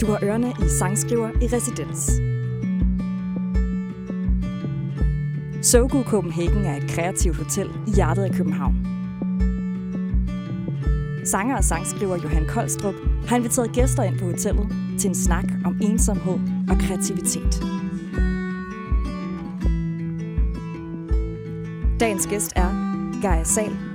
Du har ørerne i Sangskriver i Residens. Sogo Copenhagen er et kreativt hotel i hjertet af København. Sanger og sangskriver Johan Koldstrup har inviteret gæster ind på hotellet til en snak om ensomhed og kreativitet. Dagens gæst er Gaia Sal.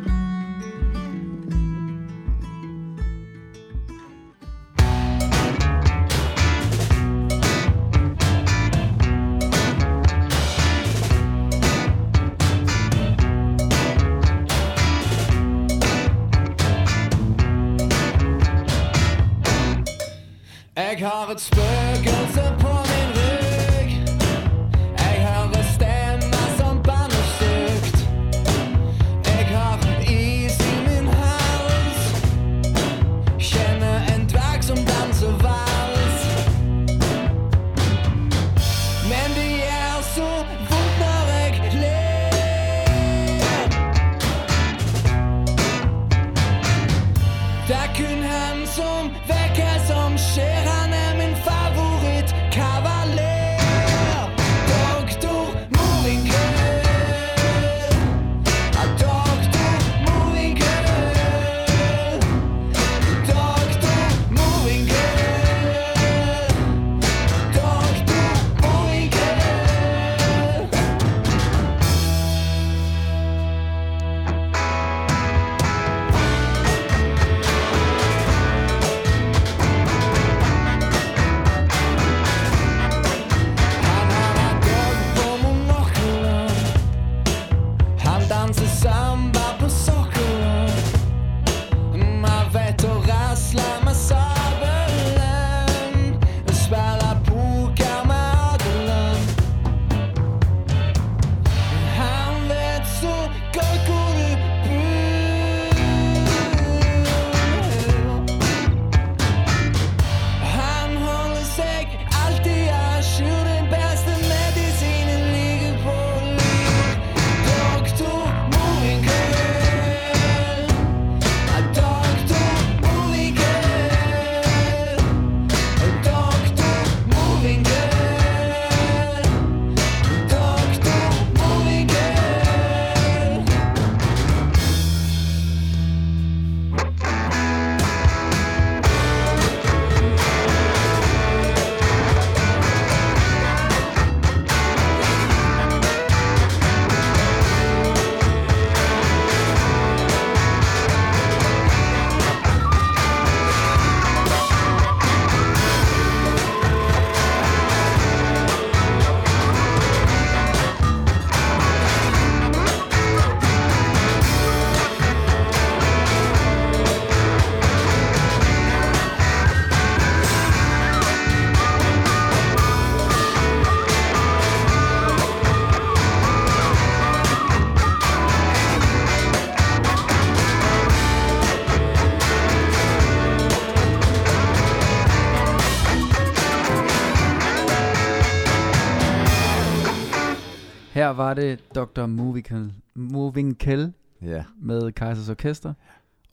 Var det Dr. Moving, Moving Kell Ja. med Kaisers Orkester.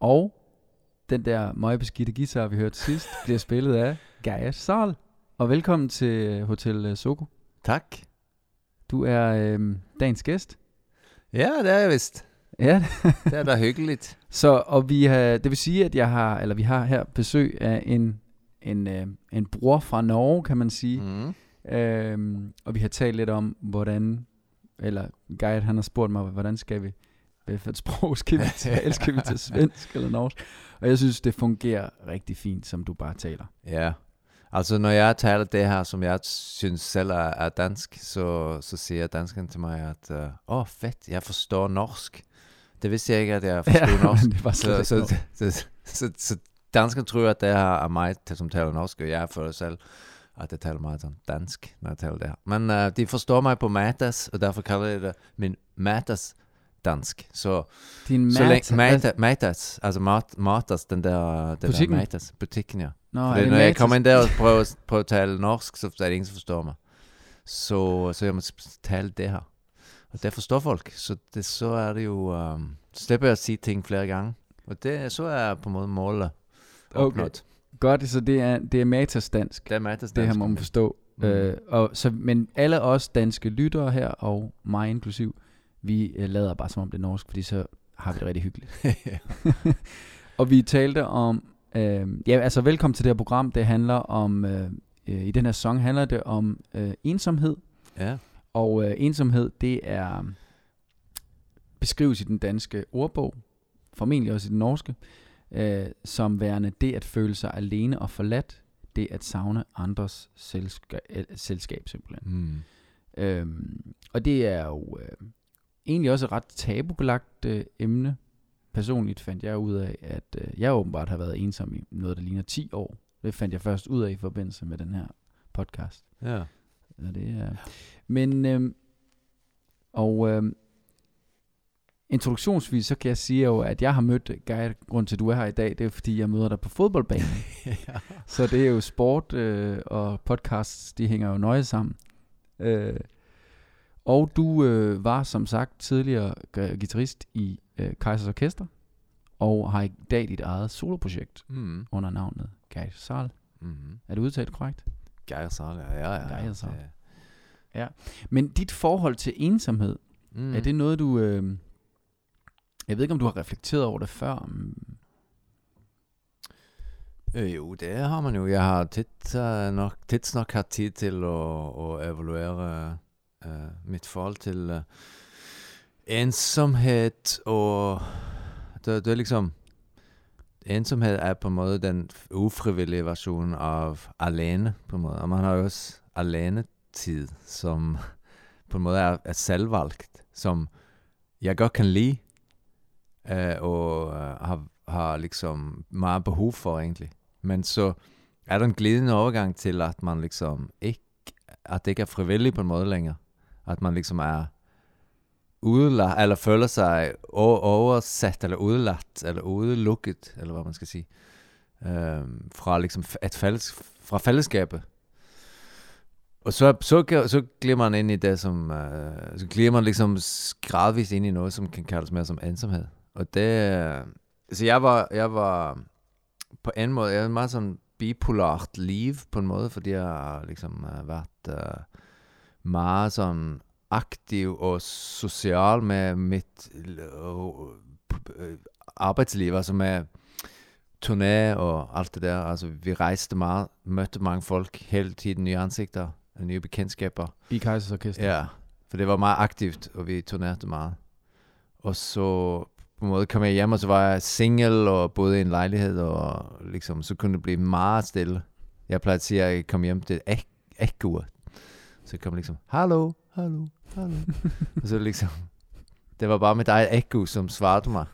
Og den der møgbeskidte guitar, vi hørte sidst, bliver spillet af Gaia Sal. Og velkommen til Hotel øh, Soko. Tak. Du er øh, dagens gæst. Ja, det er jeg vist. Ja, Det er da hyggeligt. så og vi har, det vil sige, at jeg har, eller vi har her besøg af en, en, øh, en bror fra Norge, kan man sige. Mm. Øhm, og vi har talt lidt om, hvordan, eller Geir han har spurgt mig, hvordan skal vi, hvad for et sprog skal vi tale, skal vi til svensk eller norsk? Og jeg synes, det fungerer rigtig fint, som du bare taler. Ja. Altså, når jeg taler det her, som jeg synes selv er, er dansk, så, så siger dansken til mig, at åh, oh, fedt, jeg forstår norsk. Det vidste jeg ikke, at jeg forstod Ja, norsk. det var så, så, så, så, så, så dansken tror, at det her er mig, som taler norsk, og jeg føler selv, at jeg taler meget sådan dansk, når jeg taler det her. Men uh, de forstår mig på matas, og derfor kalder jeg det min matas dansk. Så, Din så mat, længe, mata, matas, altså mat, matas, den der, den Butikken? der matas, butikken, ja. Nå, Fordi er det når jeg Matas? kommer ind der og prøver, prøver at tale norsk, så er det ingen, som forstår mig. Så, så jeg må tale det her. Og det forstår folk. Så, det, så er det jo... Um, så slipper jeg at sige ting flere gange. Og det, så er på en måde målet Okay. Opnået. Godt, så det er, det er metastansk. Det er Mattes Det her må man forstå. Mm. Øh, og så, men alle os danske lyttere her, og mig inklusiv, vi øh, lader bare som om det er norsk, fordi så har vi det rigtig hyggeligt. og vi talte om, øh, ja altså velkommen til det her program, det handler om, øh, øh, i den her sæson handler det om øh, ensomhed, ja. og øh, ensomhed det er, beskrives i den danske ordbog, formentlig også i den norske, øh, som værende det at føle sig alene og forladt, det at savne andres selskab, øh, selskab simpelthen. Mm. Øhm, og det er jo øh, egentlig også et ret tabubelagt øh, emne. Personligt fandt jeg ud af, at øh, jeg åbenbart har været ensom i noget, der ligner 10 år. Det fandt jeg først ud af i forbindelse med den her podcast. Ja. Så det er, men, øh, og øh, introduktionsvis, så kan jeg sige jo, at jeg har mødt Geir, grund til, at du er her i dag, det er fordi, jeg møder dig på fodboldbanen. ja. Så det er jo sport øh, og podcasts, de hænger jo nøje sammen. Øh, og du øh, var som sagt tidligere gu- guitarist i øh, Kaisers Orkester, og har i dag dit eget soloprojekt Mm. under navnet Geir Sal. Mm. Er det udtalt korrekt? Geir Sal, ja, ja, ja. Geir Sal. Det- Men dit forhold til ensomhed, mm. er det noget du... Øh, jeg ved ikke, om du har reflekteret over det før. Øh, jo, det har man jo. Jeg har tit, uh, nok, tidsnok hatt tid til å, å evaluere øh, uh, mitt forhold til øh, uh, ensomhet og det, det er liksom Ensomhet er på en måte den ufrivillige versjonen av alene. på en måte. Og Man har jo også alenetid som på en måte er, er selvvalgt, som jeg godt kan lide, eh, og øh, har, har liksom meget behov for, egentlig. Men så er der en glidende overgang til at man liksom ikke At det ikke er frivilligt på en måde længere. At man liksom er udeladt, eller føler sig oversat, eller udeladt, eller udelukket, eller hvad man skal sige, øh, fra liksom et fælles, fra fællesskabet. Og så, så, så glider man ind i det som, øh, så glider man liksom gradvist ind i noget, som kan kaldes mere som ensomhed. Og det, så jeg var, jeg var på en måde, jeg havde meget sådan bipolart liv på en måde, fordi jeg har liksom øh, været øh, meget sådan aktiv og social med mit øh, øh, arbejdsliv, altså med turné og alt det der. Altså, vi rejste meget, mødte mange folk, hele tiden nye ansigter, nye bekendtskaber. I Kaisers Orkester? Ja, for det var meget aktivt, og vi turnerede meget. Og så på en måde kom jeg hjem, og så var jeg single og boede i en lejlighed, og liksom, så kunne det blive meget stille. Jeg plejede at sige, at jeg kom hjem til ek ekkoer. Så kom liksom, hallo, hallo, hallo. og så liksom, det var bare mit eget ekko, som svarede mig.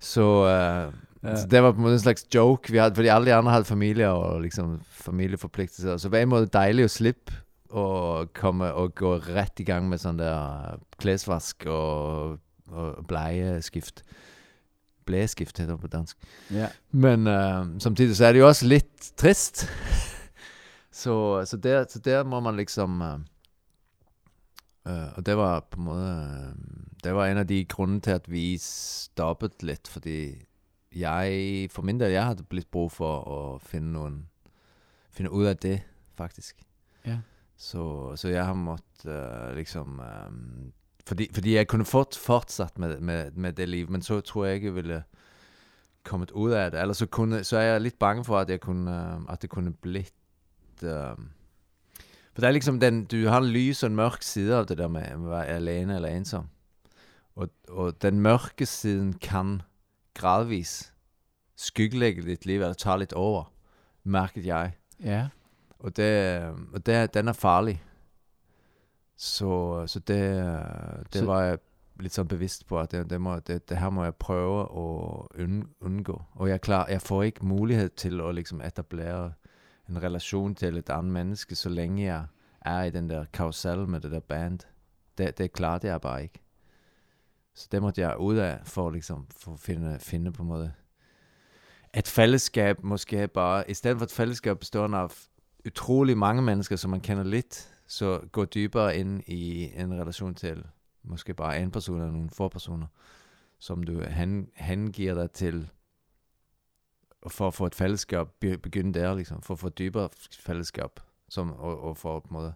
Så, uh, Ja. så det var på en måde en slags joke, vi havde, fordi alle de andre havde familier og liksom familieforpligtelser. Så var en måde dejligt at slippe og komme og gå ret i gang med sådan der klæsvask og, og blejeskift. Blægeskift hedder det på dansk. ja. Men øh, samtidig så er det jo også lidt trist. så, så, der, så der må man liksom øh, øh, Og det var på en måde øh, Det var en af de grunde til at vi stoppede lidt Fordi jeg For min del, jeg havde blivet brug for at finde nogen Finde ud af det faktisk Ja. Så, så jeg har måttet øh, liksom øh, fordi, fordi jeg kunne fort, fortsat med, med, med det liv, men så tror jeg ikke, jeg ville kommet ud af det. Eller så, kunne, så er jeg lidt bange for, at, jeg kunne, øh, at det kunne blive... Øh, for det er liksom den, du har en lys og en mørk side af det der med at være alene eller ensom. Og, og den mørke siden kan gradvis skyggelægge dit liv, eller tage lidt over, mærket jeg. Ja. Og, det, og det, den er farlig. Så, så det, det Så- var jeg lidt så bevidst på, at det, det, må, det, det her må jeg prøve at und, undgå. Og jeg, er klar, jeg får ikke mulighed til at liksom etablere en relation til et andet menneske, så længe jeg er i den der karusel med det der band. Det, det klarte jeg bare ikke. Så det måtte jeg ud af, for liksom, for at finde, finde på en måde et fællesskab måske bare, i stedet for et fællesskab bestående af utrolig mange mennesker, som man kender lidt, så gå dybere ind i en relation til måske bare en person eller nogle få personer, som du han, han giver dig til for at få et fællesskab, begynde der, liksom, for at få et dybere fællesskab, som, og, og for på en måde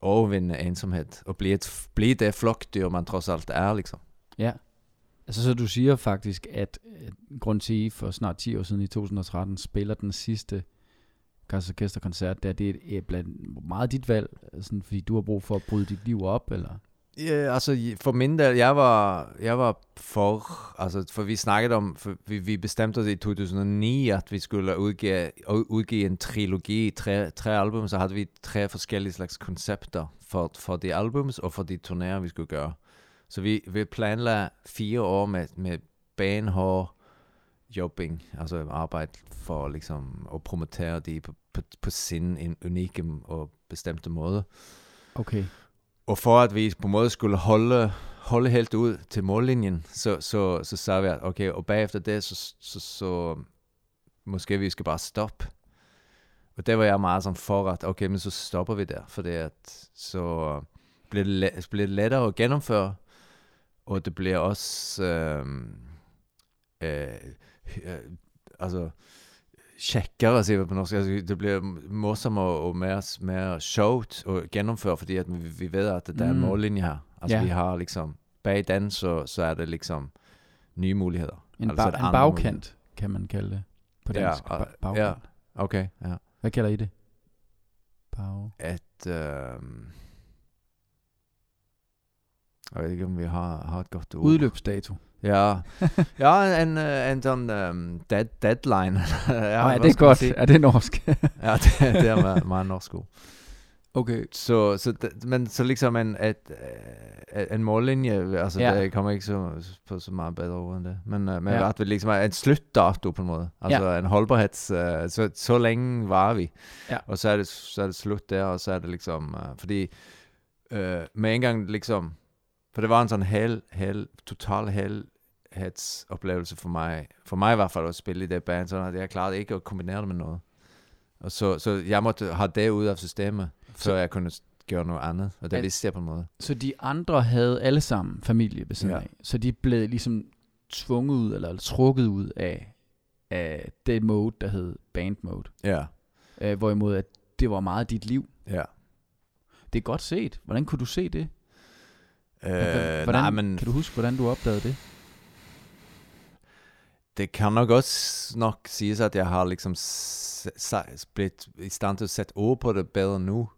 overvinde ensomhed, og blive, et, blive det flokdyr, man trods alt er, liksom. Ja. Altså, så du siger faktisk, at at grund til, I for snart 10 år siden i 2013 spiller den sidste orkesterkoncert der det er blandt meget dit valg, sådan, fordi du har brug for at bryde dit liv op, eller? Ja, altså for min del, jeg var, jeg var for, altså for vi snakkede om, for vi, vi bestemte os i 2009, at vi skulle udgive, udgive en trilogi, tre, tre album, så havde vi tre forskellige slags koncepter for, for de albums og for de turnéer, vi skulle gøre. Så vi, vi planlagde fire år med, med benhård jobbing, altså arbejde for liksom at promotere de på, på, på sin unikke og bestemte måde. Okay. Og for at vi på en måde skulle holde, holde helt ud til mållinjen, så, så, så sagde vi, at okay, og bagefter det, så, så, så måske vi skal bare stoppe. Og det var jeg meget sådan for, at okay, men så stopper vi der, for det at så bliver det, let, bliver det lettere at gennemføre, og det bliver også øh, øh, øh, altså kjekkere, sier vi på norsk. Altså, det blir morsommere og mer, mer showt å gjennomføre, fordi at vi, vi vet at det er en Mm. mållinje her. Altså, Ja. vi har liksom Bag den, så, så er det liksom nye muligheder. En, Altså, ba- en bagkant, kan man kalde det på Ja, dansk. Ba- bagkant. Ja, okay. Ja. Hvad kalder I det? Bag... Et øh, Jeg vet ikke om vi har, har et godt ord. Udløbsdato. Ja, ja en, en, en sånn um, dead, deadline. ja, Ja, hva er det godt? si? Er det norsk? Ja, det, det er meget, meget norsk ord. okay. Så, så det, men så liksom en, et, eh, en mållinje, altså Ja. det kommer ikke så, på så meget bedre ord end det. Men, men Ja. at vi liksom en sluttdato på en måde. Altså en holdbarhets, eh, så, så længe var vi. Ja. Og så er, det, så er det slut der, og så er det liksom, eh, fordi eh, med en gang liksom, for det var en sådan hel, hel, total helhedsoplevelse for mig, for mig i hvert fald at spille i det band, at jeg klarede ikke at kombinere det med noget. Og så, så jeg måtte have det ud af systemet, så jeg kunne gøre noget andet, og det Al- vidste jeg på en måde. Så de andre havde alle sammen familie ved siden Ja. af. Så de blev ligesom tvunget ud, eller trukket ud af, af det mode, der hed band mode. Ja, Øh, hvorimod, at det var meget dit liv. ja. Det er godt set. Hvordan kunne du se det? Øh, hvordan, nej, men Kan du huske, hvordan du opdagede det? det kan nok også nok siges, at jeg har liksom blitt i stand til at sætte ord på det bedre nu.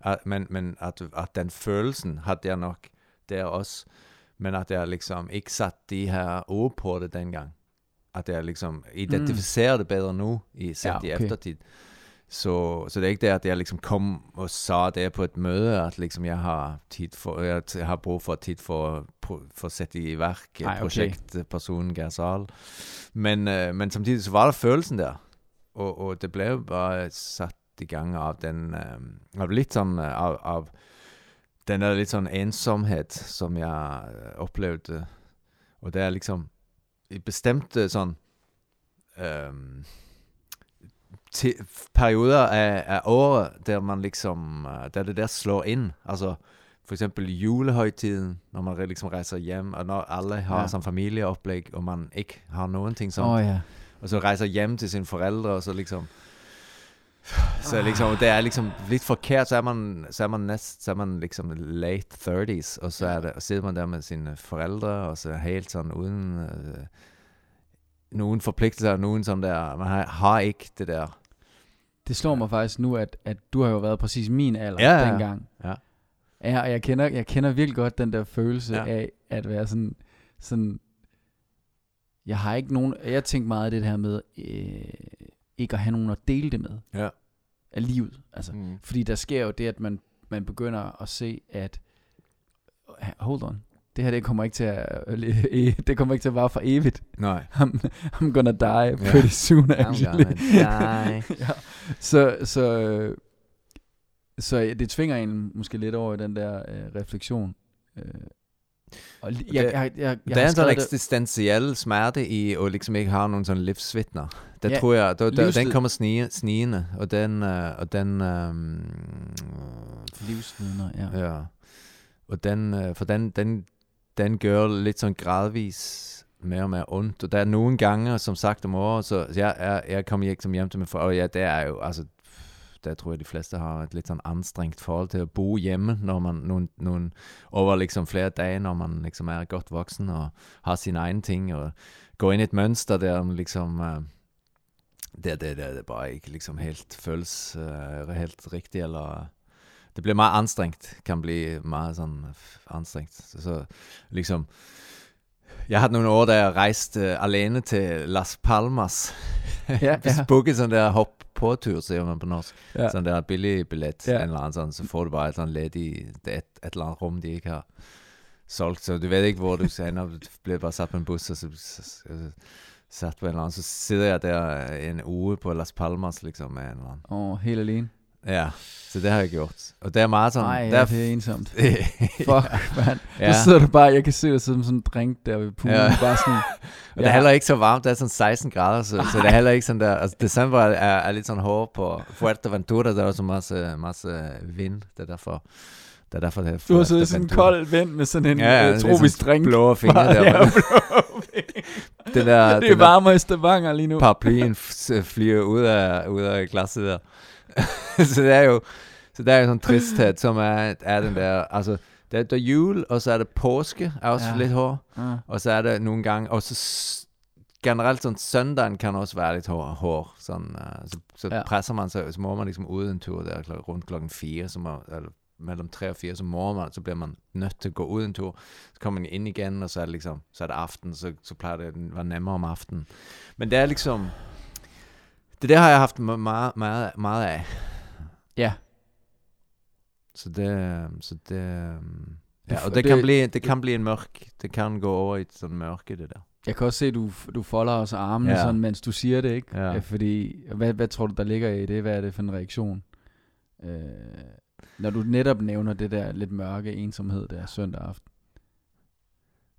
At, men men at, at den følelsen havde jeg nok der også. Men at jeg liksom ikke satte de her ord på det dengang. At jeg liksom identificerer det bedre nu, i set Ja, i okay. Så, så det er ikke det, at jeg liksom kom og sa det på et møde, at liksom jeg har tid for, jeg har brug for tid for, for, at sætte i værk okay. projekt, okay. personen Gersal. Men, øh, men samtidig så var der følelsen der, og, og det blev bare sat i gang av den, øh, av lidt sådan, av, av den der lidt sådan ensomhed, som jeg oplevede. Og det er liksom, i bestemte sådan, øh, til perioder af, af året, der man liksom, øh, der det der slår ind. Altså for eksempel julehøjtiden, når man liksom rejser hjem, og når alle har Ja. sådan familieoplæg, og man ikke har nogen ting sådan, oh, ja. og så rejser hjem til sine forældre, og så liksom, så liksom, det er liksom lidt forkert, så er man, så er man næst, så er man liksom late 30s, og så er det, og sidder man der med sine forældre, og så helt sådan uden øh, nogen forpligtelser, nogen som der, man har, har ikke det der. Det slår mig faktisk nu, at, at du har jo været præcis min alder Ja, ja, ja. dengang. Ja. Ja, og jeg kender, jeg kender virkelig godt den der følelse ja. Ja. af at være sådan, sådan, jeg har ikke nogen, jeg tænker meget af det her med, øh, ikke at have nogen at dele det med Ja. af livet. Altså, Mm. fordi der sker jo det, at man, man begynder at se, at, hold on, det her det kommer ikke til at, det kommer ikke til at vare for evigt. Nej. I'm, I'm gonna die pretty soon, actually. die. ja. Så, så, øh, så det tvinger en måske lidt over i den der øh, refleksion. Øh, og jeg, jeg, jeg, jeg, det har er en sådan eksistentiel smerte i at liksom ikke have nogen sådan livsvittner. Det Ja, tror jeg, der, der, den kommer snige, snigende, og den, øh, og den, øh, livsvidner, ja. ja, og den, øh, for den, den, den gør lidt sådan gradvis mere og mere ondt. Og der er nogle gange, som sagt om året, så jeg, jeg, jeg kommer ikke som hjem til min far, og ja, det er jo, altså, der tror jeg, de fleste har et lidt sådan anstrengt forhold til at bo hjemme, når man nogle, nogle, over liksom flere dage, når man liksom er godt voksen og har sine egne ting, og går ind i et mønster, der man liksom uh, øh, det, det, det, det bare ikke liksom helt føles uh, helt rigtigt, eller det bliver meget anstrengt, kan blive meget sådan anstrengt. Så, så liksom, jeg havde nogle år, da jeg rejste uh, alene til Las Palmas. Ja, ja. Booket sådan der hop på tur, siger man på norsk. Ja. Sådan der billig billet, Ja. en eller anden sådan, så får du bare et sådan ledig, et, et eller andet rum, de ikke har solgt. Så du ved ikke, hvor du skal hen, og du bliver bare sat på en bus, og så, så, så, så sat på en eller anden. Så sidder jeg der en uge på Las Palmas, liksom, med en eller anden. Åh, helt alene. Ja, så det har jeg gjort. Og det er meget sådan... Nej, der ja, er det er ensomt. Fuck. Mand. Ja. Så sidder du bare, jeg kan se dig som sådan en drink der ved poolen. Ja. Bare sådan, Og det er heller ikke så varmt, det er sådan 16 grader, så, så det er heller ikke sådan der, altså december er, er lidt sådan hård på Fuerteventura, der er også masse, masse vind, det er derfor, det er derfor det er du har siddet i sådan en kold vind med sådan en Ja, ja, er tropisk drink. blå fingre Bare- der, ja, blå fingre. Det der, det er den der varmere i Stavanger lige nu. paraplyen flyver ud af, ud af glasset der. så det er jo, så der er jo sådan en tristhed, som er, er den der, altså, der, er- der er jul, og så er det påske, er også Ja. lidt hård. Ja. Og så er det nogle gange, og så generelt sådan søndagen kan også være lidt hård, hård sådan, uh, så, så Ja. presser man sig, så må man ligesom ud en tur der klok, rundt klokken 4, så må, eller mellem 3 og 4, så må man, så bliver man nødt til at gå ud en tur, så kommer man ind igen, og så er det liksom, så er det aften, så, så plejer det at være nemmere om aftenen. Men det er liksom, det der har jeg haft me- meget, meget, meget af. ja. Så det, så det, øhm, ja, Det- og det, det- kan blive, det kan blive en mørk, det kan gå over i et sådan mørke, det der. Jeg kan også se, at du, du folder også armene, ja. Ja. sådan, mens du siger det, ikke? Ja. Øh, Fordi, hvad, hvad tror du, der ligger i det? Hvad er det for en reaktion? Øh, når du netop nævner det der lidt mørke ensomhed der søndag aften.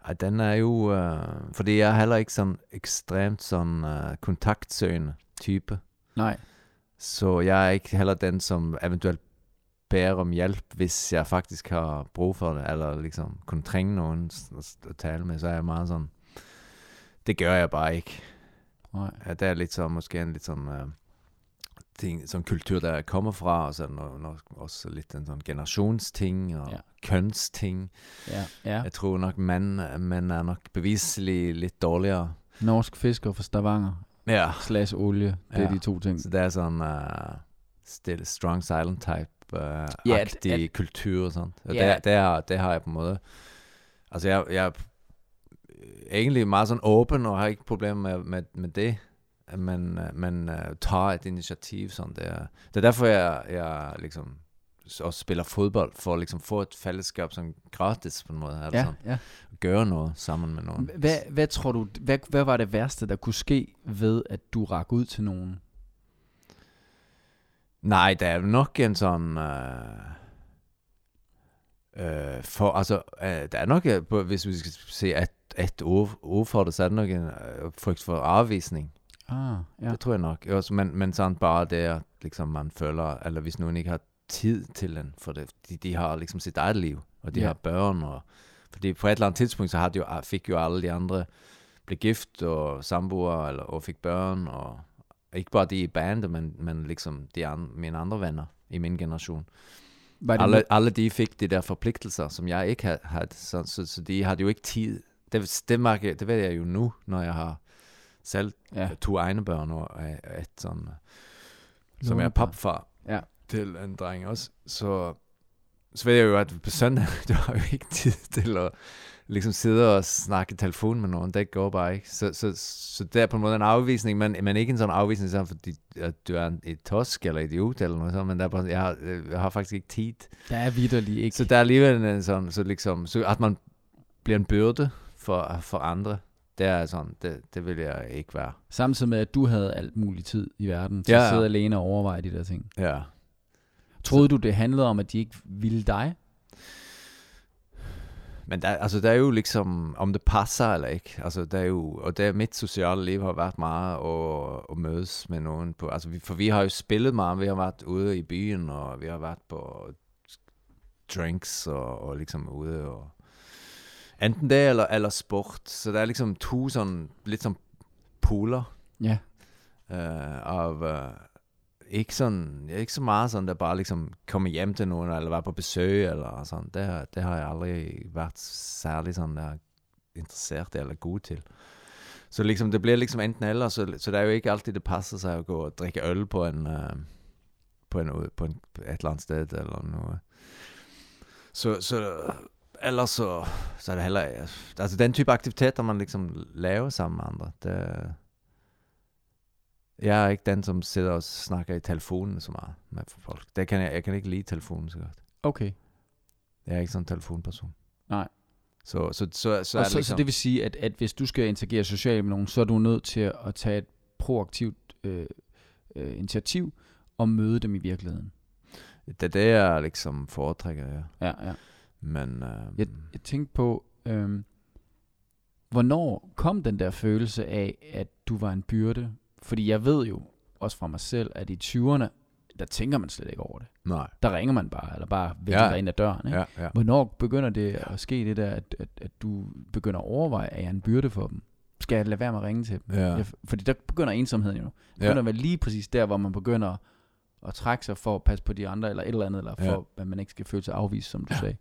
Ej, den er jo, øh, fordi jeg er heller ikke sådan ekstremt sådan øh, kontaktsøgende type. Nej. Så jeg er ikke heller den, som eventuelt beder om hjælp, hvis jeg faktisk har brug for det, eller liksom kunne trænge nogen at tale med, så er jeg meget sådan, det gør jeg bare ikke. Nej. Ja, det er lidt så, måske en lidt sådan, øh, ting, sådan kultur, der jeg kommer fra, og så no, også lidt en sådan generationsting, og Ja. kønsting. Ja. ja. Jeg tror nok, mænd, mænd er nok beviseligt lidt dårligere. Norsk fisker fra Stavanger Ja. slash olie. Det er Ja. de to ting. Så det er sådan uh, still, strong silent type uh, Ja, agtig at, kultur og sådan. Og Ja. det, det, har, det har jeg på en måde. Altså jeg, jeg er egentlig meget sådan åben og har ikke problemer med, med, med det. Men, øh, men uh, tager et initiativ sådan der. Det er derfor jeg, jeg liksom også spiller fodbold, for at liksom få et fællesskab sådan gratis på en måde. Altså Ja, sådan, ja. gøre noget sammen med nogen. Hvad, hvad tror du, hvad, hvad var det værste, der kunne ske ved, at du rak ud til nogen? Nej, der er nok en sådan... Øh, øh, for, altså, øh, der er nok, øh, hvis vi skal se et, et ord, ord for det, så er der nok en øh, frygt for afvisning. Ah, ja. Ja. Det tror jeg nok. Også, men, men sådan bare det, at liksom, man føler, eller hvis nogen ikke har tid til den, for det, de, de har liksom sit eget liv, og de Ja. har børn, og, fordi på et eller andet tidspunkt, så havde jo, fik jo alle de andre, blev gift og samboer, eller, og fik børn, og ikke bare de i bandet, men, men liksom de an, mine andre venner i min generation. Var det Alle, alle de fik de der forpligtelser, som jeg ikke havde, havde så, så, så de havde jo ikke tid. Det, det, mærker, det ved jeg jo nu, når jeg har selv Ja. to egne børn og et sådan, øh, som er Lånebarn. papfar Ja. Til en dreng også. Så, så ved jeg jo, at på søndag, du har jo ikke tid til at liksom sidde og snakke i telefon med nogen. Det går bare ikke. Så, så, så det er på en måde en afvisning, men, men ikke en sådan afvisning, sådan, fordi at du er en, et tosk eller idiot eller noget sådan, men der er bare, jeg, har, jeg har faktisk ikke tid. Der er vidderlig ikke. Så der er alligevel en sådan, så liksom, så at man bliver en byrde for, for andre, det er sådan, det, det vil jeg ikke være. Samtidig med, at du havde alt mulig tid i verden til Ja, at ja. sidde alene og overveje de der ting. Ja. Troede du, det handlede om, at de ikke ville dig? Men der, altså, der er jo liksom, om det passer eller ikke, altså, der er jo, og det, mit sociale liv har været meget at, at mødes med nogen på, altså, vi, for vi har jo spillet meget, vi har været ude i byen, og vi har været på drinks, og, og liksom ude, og Enten det, eller, eller sport. Så det er liksom to sånn litt sånn poler Ja. eh, av eh, ikke, sånn, ikke så meget sådan, der bare liksom komme hjem til nogen, eller være på besøg eller sådan. Det, det har jeg aldrig været særlig sådan der interesseret eller god til. Så liksom det blir liksom enten eller, så, så det er jo ikke alltid det passer sig at gå og drikke øl på en, uh, på, en, på en et eller andet sted eller noget. Så, så Ellers så, så er det heller Altså den type aktiviteter man liksom laver sammen med andre, det jeg er ikke den som sitter og snakker i telefonen så meget med folk. Det kan jeg, jeg kan ikke lide telefonen så godt. Okay. Jeg er ikke sådan en telefonperson. Nej. Så, så, så, så og er det så, liksom, så det vil sige, at, at hvis du skal interagere socialt med nogen, så er du nødt til at tage et proaktivt øh, øh, initiativ og møde dem i virkeligheden. det er det, jeg liksom foretrækker, ja. Ja, ja. Men øh, Jeg, jeg tænkte på, øhm, hvornår kom den der følelse af, at du var en byrde? Fordi jeg ved jo, også fra mig selv, at i 20'erne, der tænker man slet ikke over det. nej. Der ringer man bare, eller bare vælger Ja. ja. ind ad døren. Ikke? Ja, ja. Hvornår begynder det at ske det der, at, at, at du begynder at overveje, at jeg er en byrde for dem? Skal jeg lade være med at ringe til dem? Ja. Jeg, fordi der begynder ensomheden jo. Det Ja. begynder at være lige præcis der, hvor man begynder at, trække sig for at passe på de andre, eller et eller andet, eller for, Ja. at man ikke skal føle sig afvist, som du sagde.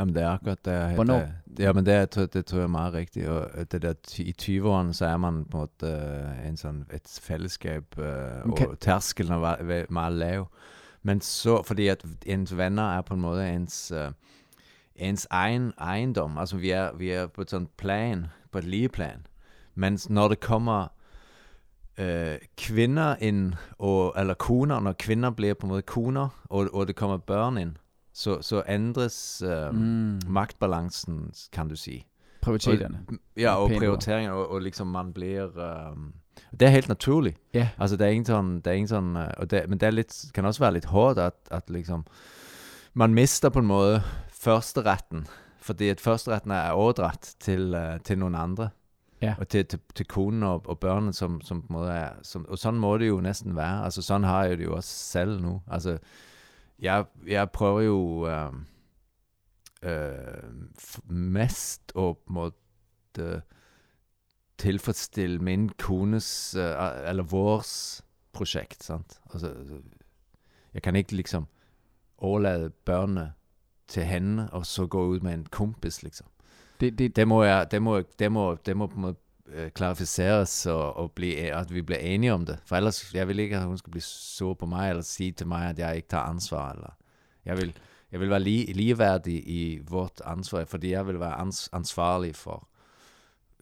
Jamen, det er akkurat det. er- Hvornår? Det, ja, men det, er, tror- det tror jeg er meget rigtigt. Og øh, det der, i 20'erne, så er man på en måte øh, en sådan, et fællesskab, øh, Men kan- og tærskelen er meget lav. Men så, fordi at ens venner er på en måde ens, øh, ens egen ejendom. Altså, vi er, vi er på et sådan plan, på et lige plan. Men når det kommer øh, kvinder ind, og, eller koner, når kvinder bliver på en måde koner, og, og det kommer børn ind, så, så ændres øh, Mm. magtbalancen, kan du sige. Prioriteterne. Ja, og Pænt ord. prioritering, og, og liksom man bliver... Um, det er helt naturligt. Ja. Altså, det er ingen sådan... Det er ingen sådan uh, og det, men det er lidt, kan også være lidt hårdt, at, at liksom... Man mister på en måde førsteretten, fordi at førsteretten er overdratt til, uh, til nogle andre. Ja. Og til, til, til konen og, og børnene, som, som på en måde er... Som, og sådan må det jo næsten være. Altså, sådan har jeg det jo også selv nu. Altså, jeg, jeg prøver jo... Um, f- mest at måtte tilfredsstille min kones, øh, eller vores projekt, sant? Altså, jeg kan ikke liksom overlade børnene til hende, og så gå ud med en kompis, liksom. Det, det, Det må, jeg, det må, det må, det må på en måde øh, klarificeres, og, og blive, at vi bliver enige om det. For ellers, jeg vil ikke, at hun skal blive sur på mig, eller sige til mig, at jeg ikke tager ansvar, eller jeg vil, jeg vil være lige, ligeværdig i vort ansvar, fordi jeg vil være ans, ansvarlig for,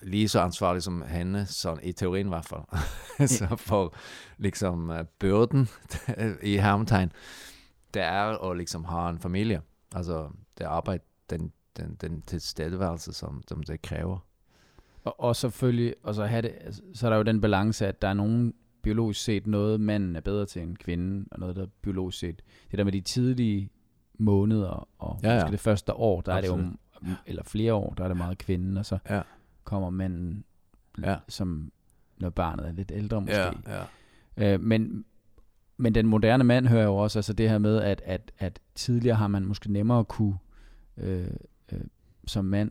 lige så ansvarlig som hende, sådan i teorien i hvert fald. så for liksom uh, byrden i hermetegn, det er at liksom have en familie. Altså det arbejde, den, den, den tilstedeværelse, som, som det kræver. Og, og selvfølgelig, og så, have det, altså, så er der jo den balance, at der er nogen biologisk set noget, manden er bedre til end kvinden, og noget, der er biologisk set. Det der med de tidlige måneder, og Ja, ja, måske det første år, der Absolut. er det jo, eller flere år, der er det meget kvinden, og så Ja. kommer manden, Ja. som når barnet er lidt ældre måske. Ja, ja. Øh, men, men den moderne mand hører jo også altså det her med, at, at, at tidligere har man måske nemmere at kunne øh, øh, som mand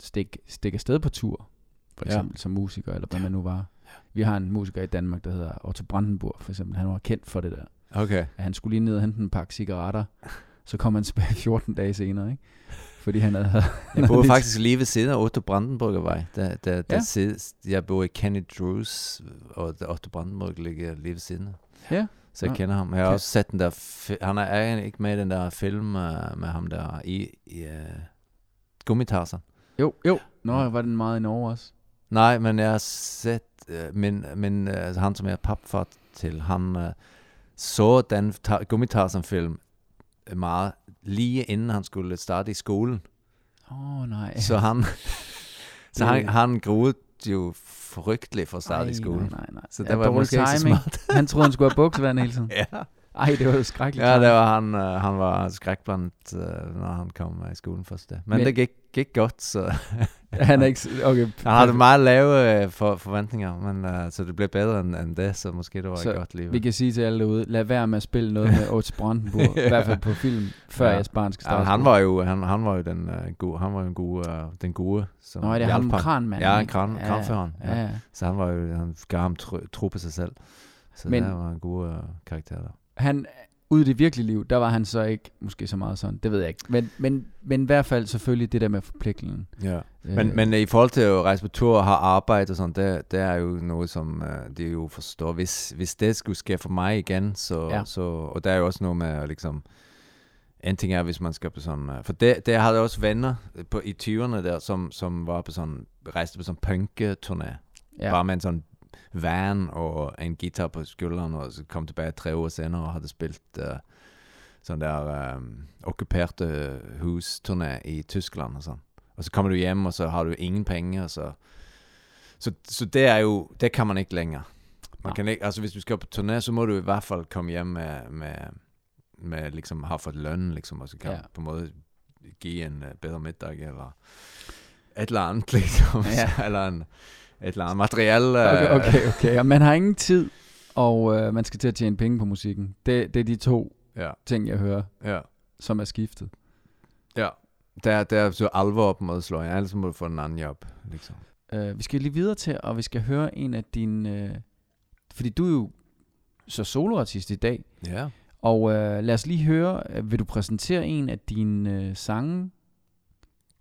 stikke, stikke afsted på tur, for Ja. eksempel ja. som musiker, eller hvad man nu var. Vi har en musiker i Danmark, der hedder Otto Brandenburg, for eksempel. Han var kendt for det der. Okay. At han skulle lige ned og hente en pakke cigaretter, så kom han tilbage 14 dage senere, ikke? Fordi han havde... Jeg bor faktisk lige ved siden af Otto Brandenburgervej. Der, der, der Ja. sid, jeg bor i Kenny Drews, og Otto Brandenburg ligger lige ved siden af. Ja. Så jeg Ja. kender ham. Jeg har Okay. også set den der... Han er, ikke med i den der film uh, med ham der i, i uh, Gummitarsen. Jo, jo. Nå, var den meget i Norge også? Nej, men jeg har set... Uh, min, min, uh, han som jeg er papfar til, han uh, så den ta- Gummitarsen-film meget lige inden han skulle starte i skolen. Åh, oh, nej. Så han, så han, han groede jo frygteligt for at starte i Ej, skolen. Nej, nej, nej. Så Ja, det var dårlig måske ikke så timing. smart. Han troede, han skulle have buksevand hele tiden. Ja, Ej, det var jo skrækkeligt. Ja, det var han, han var skrækblandt, uh, når han kom i skolen først. Det. Men, Men- det gik, gik godt, så Han er ikke... Okay. han havde meget lave uh, for, forventninger, men uh, så det blev bedre end, end det, så måske det var Så så godt liv. Vi kan sige til alle derude, lad være med at spille noget med Oates Brandenburg, i hvert fald på film, før Ja. jeres barn skal Ja, starte. men han var jo, han, han var jo den uh, gode, han var jo en god, uh, den gode, som Nå, er det ham, kranmanden? Ja, ikke? kran, kranføreren. Ja, Ja. ja. Så han var jo, han gav ham tro, tro på sig selv. Så Men- det var en god uh, karakter der. Han, ude i det virkelige liv, der var han så ikke måske så meget sådan, det ved jeg ikke. Men, men, men i hvert fald selvfølgelig det der med forpligtelsen. Ja. Øh, Men, men i forhold til at rejse på tur og have arbejde og sådan, det, det er jo noget, som uh, de jo forstår. Hvis, hvis det skulle ske for mig igen, så, Ja. så og der er jo også noget med at liksom, en ting er, hvis man skal på sådan, uh, for det, det jeg havde også venner på, i 20'erne der, som, som var på sådan, rejste på sådan punketurné. Ja. Bare med en sådan van og en guitar på skulderen, og så kom tilbage tre år senere og havde spillet uh, sådan der um, okkuperte husturné i Tyskland og sådan. Og så kommer du hjem, og så har du ingen penge, og så... Så, så det er jo, det kan man ikke længere. Man kan ikke, altså hvis du skal på turné, så må du i hvert fald komme hjem med, med, med liksom, have fået løn, liksom, og så kan Ja. på en måde give en uh, bedre middag, eller et eller andet, liksom. Ja. eller en, et eller andet materiel. Uh, Okay, okay, okay. Og man har ingen tid, og øh, man skal til at tjene penge på musikken. Det, det er de to Ja, ting, jeg hører, ja. som er skiftet. Ja. Der, der er så alvor en måde slår jeg, ellers må du få en anden job, liksom. Uh, vi skal lige videre til, og vi skal høre en af dine... Uh, fordi du er jo så soloartist i dag, Ja. og uh, lad os lige høre, uh, vil du præsentere en af dine uh, sange,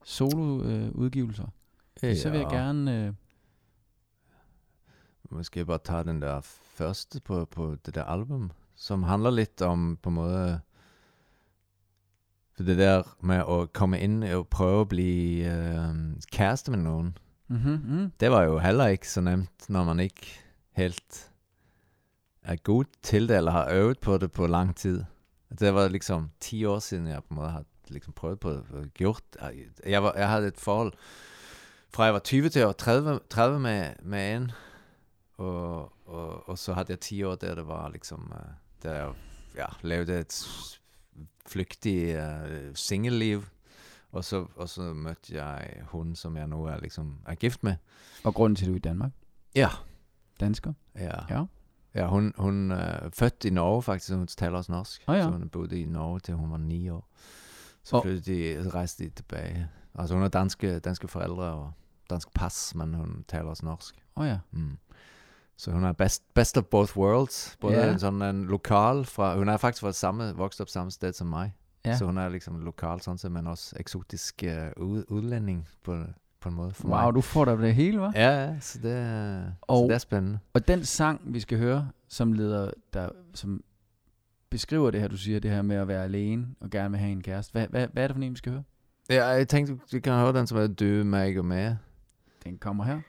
solo-udgivelser? Uh, udgivelser? ja. Så vil jeg gerne... Uh, Måske bare tage den der første på, på det der album, som handler lidt om på en måde for det der med at komme ind og prøve at blive øh, kæreste med nogen. mm-hmm, mm. Det var jo heller ikke så nemt, når man ikke helt er god til det, eller har øvet på det på lang tid. Det var liksom 10 år siden, jeg på en måde har liksom prøvet på det, og gjort. Jeg, var, jeg havde et forhold fra jeg var 20 til jeg var 30, 30 med, med en, og, og, og så havde jeg 10 år der det var liksom, uh, der jeg ja, levede et flygtigt uh, singelliv, og så, og så mødte jeg hun, som jeg nu er, liksom, er gift med. Og grunden til, at du er i Danmark? Ja. Dansker? Ja. Ja. Ja, hun, hun er født i Norge faktisk, hun taler også norsk. Ah, ja. Så hun boede i Norge til hun var ni år. Så flyttede de, rejste de tilbage. Altså hun har danske, danske forældre og dansk pas, men hun taler også norsk. Åh oh, ja. Mm. Så hun er best, best of both worlds. Både Ja. en sådan en lokal fra, hun er faktisk fra samme, vokset op samme sted som mig. Ja. Så hun er liksom lokal sådan set, men også eksotisk uh, ud, udlænding på, på en måde for Wow, mig. du får da det hele, hva'? Ja, ja, så det, Og- så det er spændende. Og den sang, vi skal høre, som leder, der, som beskriver det her, du siger, det her med at være alene og gerne vil have en kæreste. Hvad, hvad, hvad er det for en, vi skal høre? Ja, jeg tænkte, vi kan høre den, som er Du, mig og med. Den kommer her.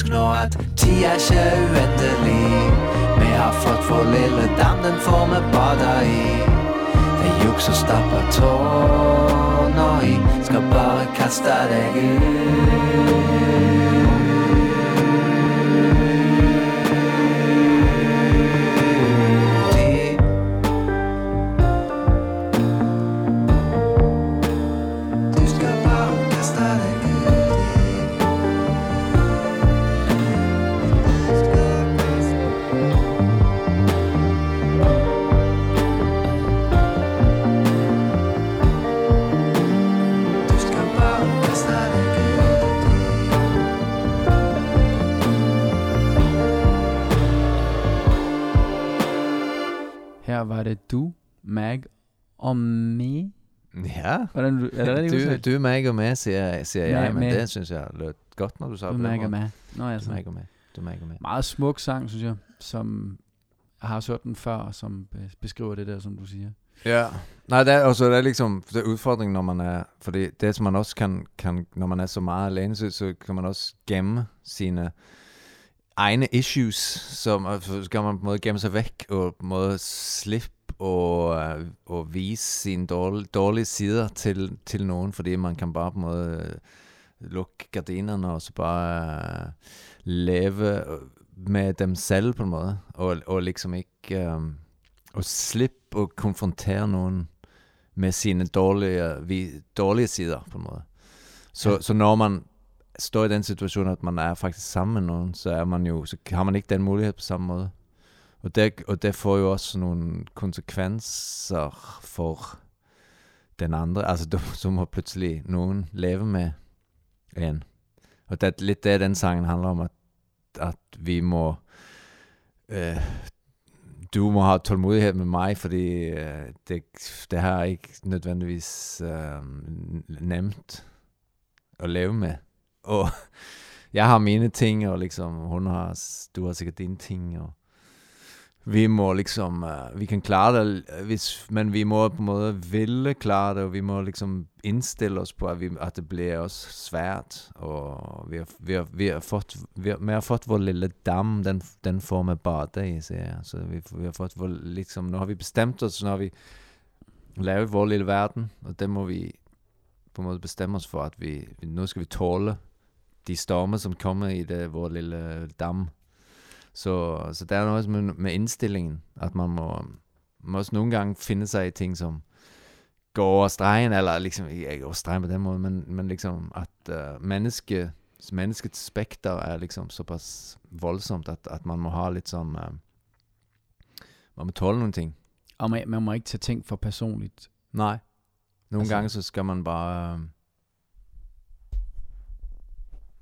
Husk nu, at tid er ikke uendelig. Vi har fått vår lille dam, den får vi bada i. Det er juks å stappe tårna i. Skal bare kaste deg ut og me. Ja. Hvordan, er det rigtigt Du, du, meg og meg, sier, sier jeg, men det synes jeg lød godt, når du sa Du, det på den Mag og måten. me. Nå, Du, altså. meg og meg. Du, og meg. Meget smuk sang, synes jeg, som jeg har hørt den før, som be- beskriver det der, som du siger. Ja. Nei, det er, altså, det er liksom det er udfordringen, når man er Fordi det som man også kan, kan Når man er så meget alene, så, så kan man også gemme sine egne issues. Som, så kan man på en måde gemme sig væk, og på en måde slippe og, og vise sine dårlige, dårlige sider til, til nogen, fordi man kan bare på en måde øh, lukke gardinerne, og så bare øh, leve øh, med dem selv på en måde, og, og liksom ikke øh, og slippe å konfrontere noen med sine dårlige, vi, dårlige sider, på en måte. Så, Ja. så når man står i den situasjonen at man er faktisk sammen med noen, så, er man jo, så har man ikke den mulighet på samme måte. Og det, og det får jo også nogle konsekvenser for den andre. Altså, du, så må pludselig nogen leve med en. Og det er lidt det den sangen handler om, at, at vi må øh, du må ha tålmodighed med mig, fordi øh, det, det her er ikke nødvendigvis øh, nemt at leve med. Og jeg har mine ting, og liksom hun har, du har sikkert dine ting, og vi må liksom uh, Vi kan klare det, øh, hvis, men vi må på en måde ville klare det, og vi må liksom indstille oss på at, vi, at det blir også svært. Og vi har, vi har, vi har, fått, vi har, vi har fått vår lille dam, den, den får med bade i, sier jeg. Så vi, vi har fått vår, liksom, nu har vi bestemt oss, nu har vi lavet vår lille verden, og det må vi på en måde bestemme os for, at vi, nu skal vi tåle de storme, som kommer i det, vår lille øh, dam. Så, så det er noe med, med indstillingen, at man må, må også nogle gange finde sig i ting, som går over stregen, eller liksom, ikke over stregen på den måde, men, men liksom at uh, menneske, menneskets spekter er liksom såpass voldsomt, at, at man må ha litt sånn uh, Man må tåle noen ting. Og man, man må ikke tage ting for personligt. Nej. Nogle Altså- gange så skal man bare... øh,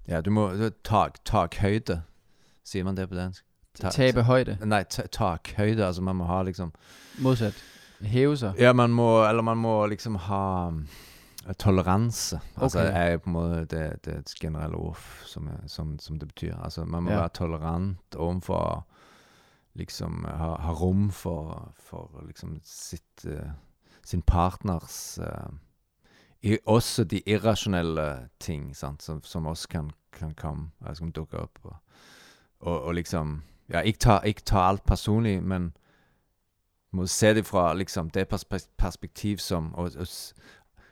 Ja, du må tak, tak højde. Siger man det på dansk? Ta- Tabe højde. Nej, ta- tak højde. Altså man må ha liksom... Modsat. Hæve sig. Ja, man må, eller man må liksom ha um, toleranse. Altså Okay. er på en måde det, det et generelle ord, som, som, som det betyder. Altså man må Ja. være tolerant overfor liksom ha, ha rum for, for liksom sitt, uh, sin partners uh, i, Også de irrasjonelle ting sant, som, som også kan, kan komme, som dukker opp. Og, og, og liksom Ja, ikke tager, ikke tager alt personligt, men må se det fra liksom, det pers- perspektiv som og, og,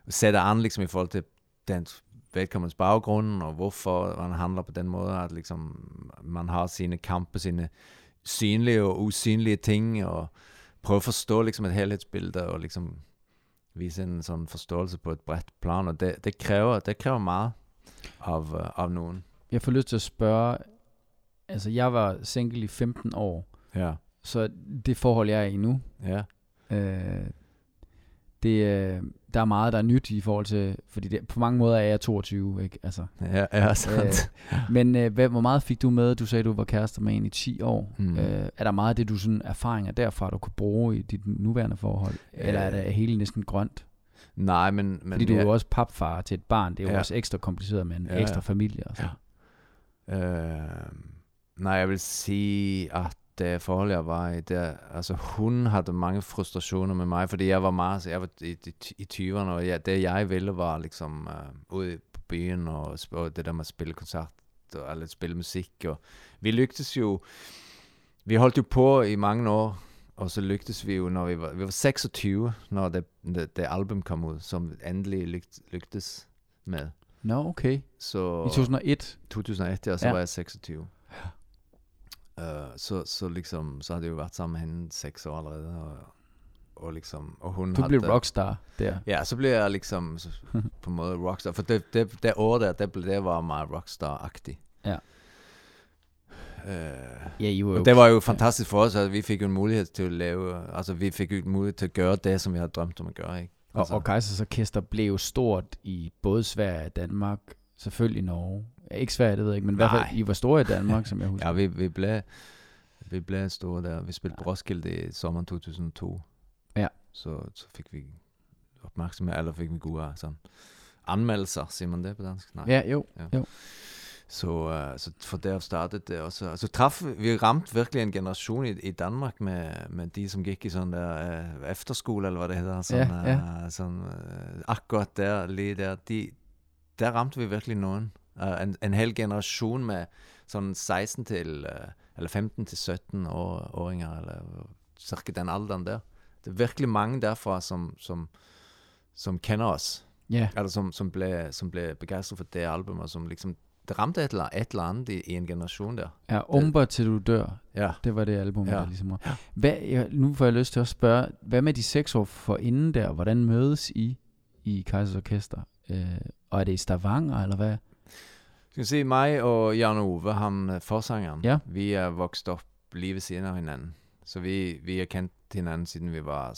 og se det an liksom, i forhold til den vedkommendes baggrund, og hvorfor man handler på den måde, At liksom, man har sine kamper, sine synlige og usynlige ting, og prøve at forstå liksom, et helhetsbilde og liksom vise en sådan forståelse på et bredt plan. Og det, det, kræver, det kræver meget av, af øh, av. Jeg får lyst til at spørge, altså jeg var single i 15 år, Ja. så det forhold, jeg er i nu, ja. øh, det, øh, der er meget, der er nyt i forhold til, fordi det, på mange måder er jeg 22, ikke? Altså, Ja, ja, sant. men øh, hvad, hvor meget fik du med? Du sagde, du var kærester med en i 10 år. Mm. Øh, er der meget af det, du sådan erfaringer derfra, du kunne bruge i dit nuværende forhold? Eller er Øh. det hele næsten grønt? Nej, men... men Fordi du er jo også papfar til et barn. Det er jo Ja. også ekstra kompliceret med en Ja, ekstra ja. familie. Og så. Øh, nej, jeg vil sige, at det forhold, jeg var i, der, altså hun havde mange frustrationer med mig, fordi jeg var meget, jeg var i, i, i 20'erne, og ja, det jeg ville var liksom uh, ude på byen og, og det der med at spille koncert, og, eller spille musik, og vi lyktes jo, vi holdt jo på i mange år, og så lyktes vi jo, når vi var, vi var 26, når det, det, det album kom ud, som endelig lykt, lyktes med. Nå, okay. Så, I 2001. 2001, ja, så Ja. var jeg 26. Uh, så, så liksom, så hadde jeg jo vært sammen med hende seks år allerede, og, og liksom, og hun Du blev rockstar der. Ja, så blev jeg liksom så, på en måde rockstar, for det, det, det året der, det, blev- det var meget rockstar-agtigt. Ja. Uh, Ja, I var og det var jo fantastisk for os, at vi fik jo en mulighed til at lave, altså vi fik jo en mulighed til at gøre det, som vi havde drømt om at gøre, ikke? Og, Altså, og Kaisers Orkester blev stort i både Sverige og Danmark. Selvfølgelig Norge. Ja, ikke Sverige, det ved jeg ikke, men i hvert fald, I var store i Danmark, som jeg husker. ja, vi, vi blev, vi blev store der. Vi spillede på Roskilde i sommeren 2002. Ja. Så, så fik vi opmærksomhed, eller fik vi gode sådan, anmeldelser, siger man det på dansk? Nej. Ja, jo. Så, uh, så for der startede det også. Altså traf, vi ramte virkelig en generation i, i Danmark med, med de, som gik i sådan der uh, efterskole, eller hvad det hedder. Sådan, Ja, Uh, sådan, uh, akkurat der, lige der. De, der ramte vi virkelig nogen. Uh, en, en hel generation med sådan 16 til, uh, eller 15 til 17 år, åringer, eller cirka den alderen der. Det er virkelig mange derfra, som, som, som kender os. Ja, Eller som, som, blev, som blev begejstret for det album, og som liksom, det ramte et eller, et eller andet i, i en generation der. ja Umber til du dør. Ja. Det var det album, Ja. der ligesom var. Hvad, jeg, nu får jeg lyst til at spørge, hvad med de seks år for inden der? Hvordan mødes I i Kaisers Orkester? Øh, og er det i Stavanger, eller hvad? Skal vi se, mig og Jan Ove, ham øh, forsangeren, Ja. vi er vokset op lige ved siden af hinanden. Så vi, vi har kendt hinanden siden vi var,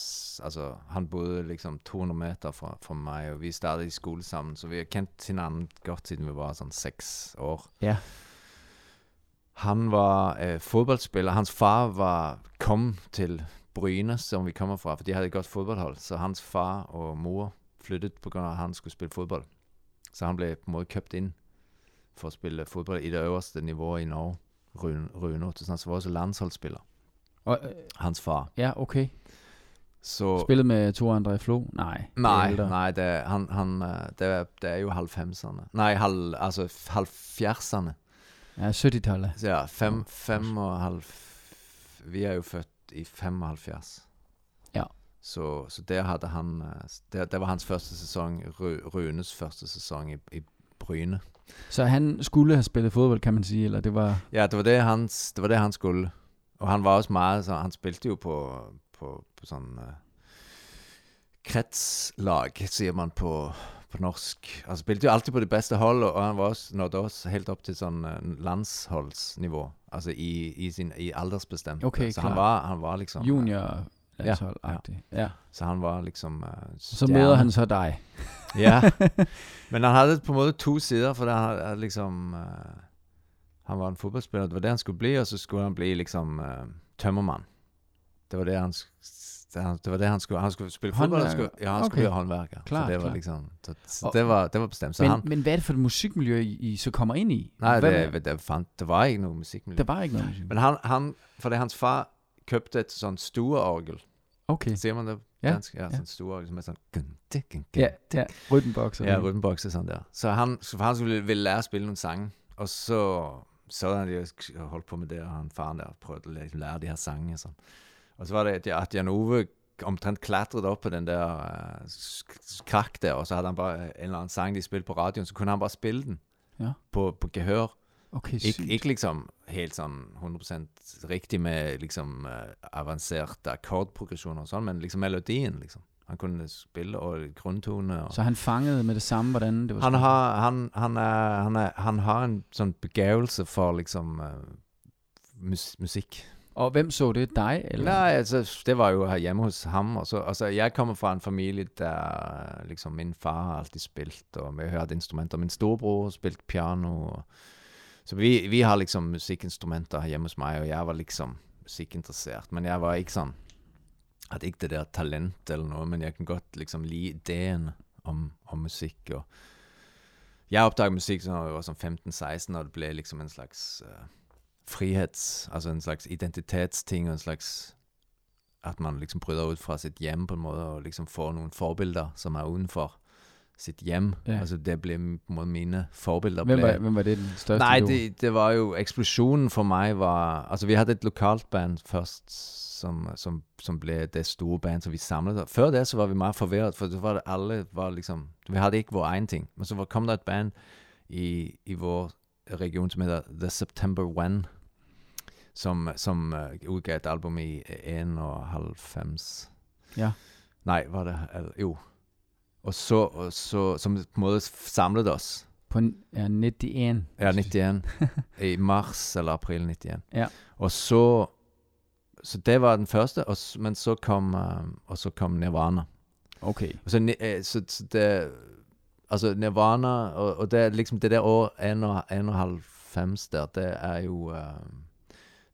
altså han boede liksom 200 meter fra, fra mig, og vi startede i skole sammen, så vi har kendt hinanden godt siden vi var sådan seks år. Ja. Han var øh, fodboldspiller. Hans far var kom til Bryne, som vi kommer fra, for de havde et godt fodboldhold. Så hans far og mor flyttede på grund af, at han skulle spille fodbold. Så han blev på en måde købt ind for at spille fodbold i det øverste niveau i Norge. Rune, Rune Ottesen, så var også landsholdsspiller. Og, øh, Hans far. ja, okay. Så, Spillet med Tor André Flo? Nej. det er nej, nej, det, er- han, han, øh, det, er, det er jo 90'erne. Nej, halv, altså 70'erne. Ja, 70-tallet. Så ja, fem, fem og halv... Vi er jo født i 75. Ja. Så, så der havde han... øh, Der, der var hans første sæson, Rønes første sæson i, i Bryne. Så han skulle have spillet fodbold, kan man sige, eller det var... Ja, det var det, hans, det var det, han skulle. Og han var også meget... Så han spilte jo på, på, på sådan... Uh, kretslag, siger man på, på norsk. Han spilte jo alltid på det bedste hold, og han var også, nådde også helt op til sådan uh, landsholdsniveau. Altså i, i, sin, i aldersbestemt. Okay, så klar. han var, han var liksom... Junior landshold ja. ja. Så han var liksom uh, Så møder han så dig. Ja. Men han havde på en måde to sider, for han havde liksom uh, Han var en fodboldspiller, det var det han skulle blive, og så skulle han blive liksom uh, tømmermand. Det var det han, det, han- det var det han skulle, han skulle spille fodbold, og skulle, ja, han skulle Okay. håndværker. Klar, så det var klar. liksom, så, så det, var, det var bestemt. Så Men, han, men hvad er det for et musikmiljø, I, så kommer ind i? nej, hvad, det, det, fandt, det var ikke noget musikmiljø. der var ikke noget musik. Men han, han, fordi hans far købte et sådan stueorgel. Okay. Ser man det? Ja, Dansk? Ja, ja. sådan stueorgel, som er sådan... gun, gun, gun, Ja, ja. Rytmenbox. Ja, rytmeboxe sådan der. Så han, så han skulle ville lære at spille nogle sange, og så, så han jo sk- holdt på med det, og han faren der prøvede at lære, de her sange og sådan. Og så var det, at, jeg- Jan Ove omtrent klatrede op på den der uh, sk- krak der, og så havde han bare en eller anden sang, de spillede på radioen, så kunne han bare spille den Ja. på, på gehør. Okay, Ik, sygt. ikke liksom helt sådan 100% rigtig med liksom uh, avancerte akkordprogressioner og sådan, men liksom melodien, liksom. Han kunne spille og grundtone. Og Så han fangede med det samme, hvordan det var han har, han, han, er, han, er, han har en sådan begævelse for liksom uh, mus, musik. Og hvem så det? Dig? Eller? Nej, altså, det var jo hjemme hos ham. Og så, og så, jeg kommer fra en familie, der liksom, min far har altid spillet, og vi hørte instrumenter. Min storebror har spillet piano. Og, så vi, vi har liksom musikinstrumenter hjemme hos mig, og jeg var liksom musikinteressert. Men jeg var ikke sådan hadde ikke det der talent eller noe, men jeg kan godt liksom lide ideen om, om musikk. Og jeg oppdaget musikk da jeg var sånn 15-16, og det ble liksom en slags uh, frihets... Altså en slags identitetsting, og en slags At man liksom bryter ut fra sitt hjem på en måte, og liksom får noen forbilder som er utenfor sitt hjem. Ja. Altså det ble på en måte mine forbilder. Hvem var, hvem var det den største? Idol? det, det var jo Eksplosjonen for meg var Altså, vi hadde et lokalt band først som, som, som ble det store band som vi samlet. oss. Før det så var vi mer forvirret, for så var det alle var liksom Vi hadde ikke vår egen ting. Men så var, kom det et band i, i vår region som heter The September When, som, som uh, utga et album i 91. Ja. Nei, var det eller, Jo. Og så, og så Som på en måte samlet oss. På ja, 91. Ja, 91. I mars eller april 91. Ja. Og så Så det var den første, og, men så kom eh, Og så kom Nirvana. Okay. Og så, eh, så, så det Altså Nirvana, og, og det er liksom det der år 91 der, det er jo eh,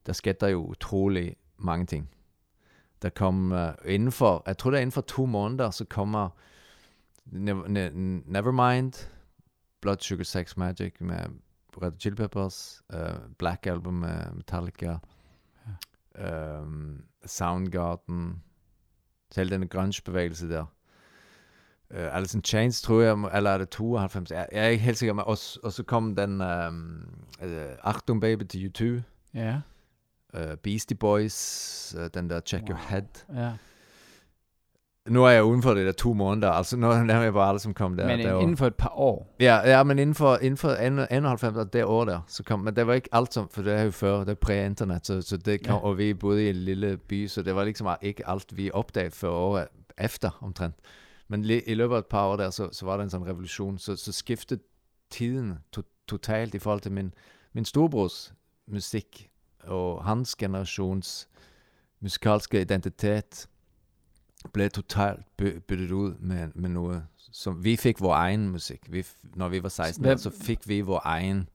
Der skjedde der jo utrolig mange ting. Det kom eh, innenfor Jeg tror det er innenfor to måneder så kommer Nev- Ne- Nevermind, Blood Sugar Sex Magic med Red Chili Peppers, eh, Black Album med Metallica, um, Soundgarden så Hele denne grunge-bevegelsen der. Uh, Alice in Chains, tror jeg, eller er det 92? Jeg, jeg er ikke helt sikker, men også, og så kom den um, uh, Achtung Baby til U2, Ja. uh, Beastie Boys, uh, den der Check Your Wow. Head. ja. Nu er jeg udenfor det der to måneder, altså nu er jeg bare som kom der. Men der år. inden for et par år. Ja, ja, men inden for, inden for 91, og det år der, så kom, men det var ikke alt som, for det er jo før, det er præ-internet, så, så det kom, Ja. og vi boede i en lille by, så det var liksom ikke alt vi opdagede før året efter omtrent. Men i løbet af et par år der, så, så var der en sådan revolution, så, så skiftede tiden to, totalt i forhold til min, min storebrors musik, og hans generations musikalske identitet blev totalt by, byttet ud med, med noget, som vi fik vores egen musik. Vi, når vi var 16 år, så fik vi vores egen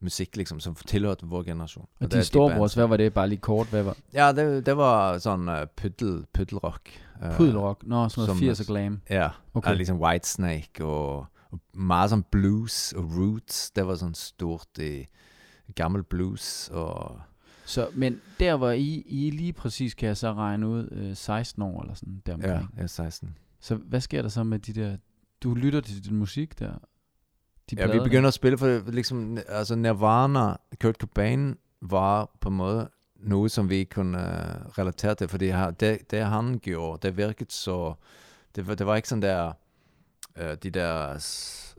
musik, liksom, som tilhørte vores generation. Og din de storebrors, hvad var det? Bare lige kort, hvad var? Ja, det, det var sådan uh, puddel, puddelrock. Uh, Pudelrock? Nå, sådan noget som- 80'er glam. Ja, Okay. okay. ligesom Whitesnake og, og meget som blues og roots. Det var sådan stort i gammel blues og Så, men der var I, I lige præcis, kan jeg så regne ud, øh, 16 år eller sådan der ja, jeg er 16. Så hvad sker der så med de der... Du lytter til din musik der? De Ja, vi begynder at spille, for liksom, altså Nirvana, Kurt Cobain, var på en måde noget, som vi kunne uh, relatere til, fordi det, det han gjorde, det virkede så, det var, det var ikke sådan der, uh, de der,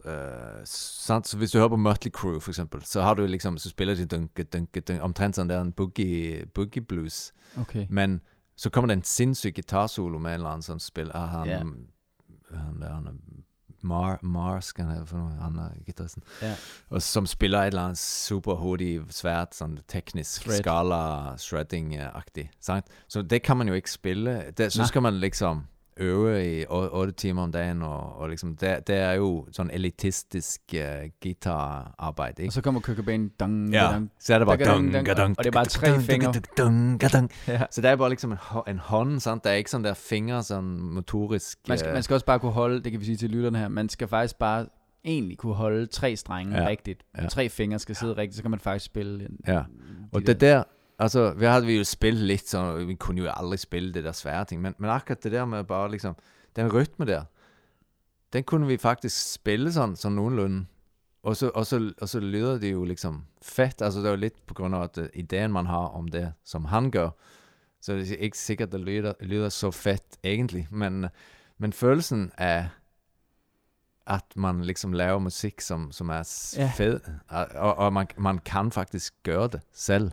uh, sant, så hvis du hører på Mötley Crüe for eksempel, så har du liksom, så spiller de dunke, dunke, dunke, omtrent sådan der en boogie, boogie blues? Okay. men så kommer der en sindssyg guitarsolo med en eller anden sådan spil, ah, han, Ja. han der, han er Mar, Mars, han have for han er guitaristen. Ja. Og som spiller et eller andet super hurtigt, svært, sådan teknisk, Shred. skala, shredding-agtigt. Så det kan man jo ikke spille. Det, så Nej. skal man liksom øve i 8 timer om dagen, og, og liksom, det, det er jo sådan elitistisk uh, guitararbejde, Og så kommer Cobain, dang, Ja, dang. så er det bare Dang, dang, dang, og det er bare tre fingre. dung, dung. Ja. Så det er bare liksom en, en hånd, sant? Det er ikke sådan der fingre, sådan motorisk. Man skal, øh, man skal også bare kunne holde, det kan vi sige til lytterne her, man skal faktisk bare egentlig kunne holde tre strenge Ja. ja. rigtigt. Ja. Tre fingre skal sidde rigtigt, så kan man faktisk spille Ja. de Og det der, altså, vi havde vi jo spillet lidt, så vi kunne jo aldrig spille det der svære ting, men, men akkurat det der med bare liksom, den rytme der, den kunne vi faktisk spille sådan, sådan nogenlunde. Og så, og, så, og så lyder det jo liksom fedt, altså det er jo lidt på grund af at, uh, ideen man har om det, som han gør, så det er ikke sikkert, det lyder, lyder så fedt egentlig, men, men følelsen af, at man liksom laver musik, som, som er s- Ja. fed, og, og, man, man kan faktisk gøre det selv,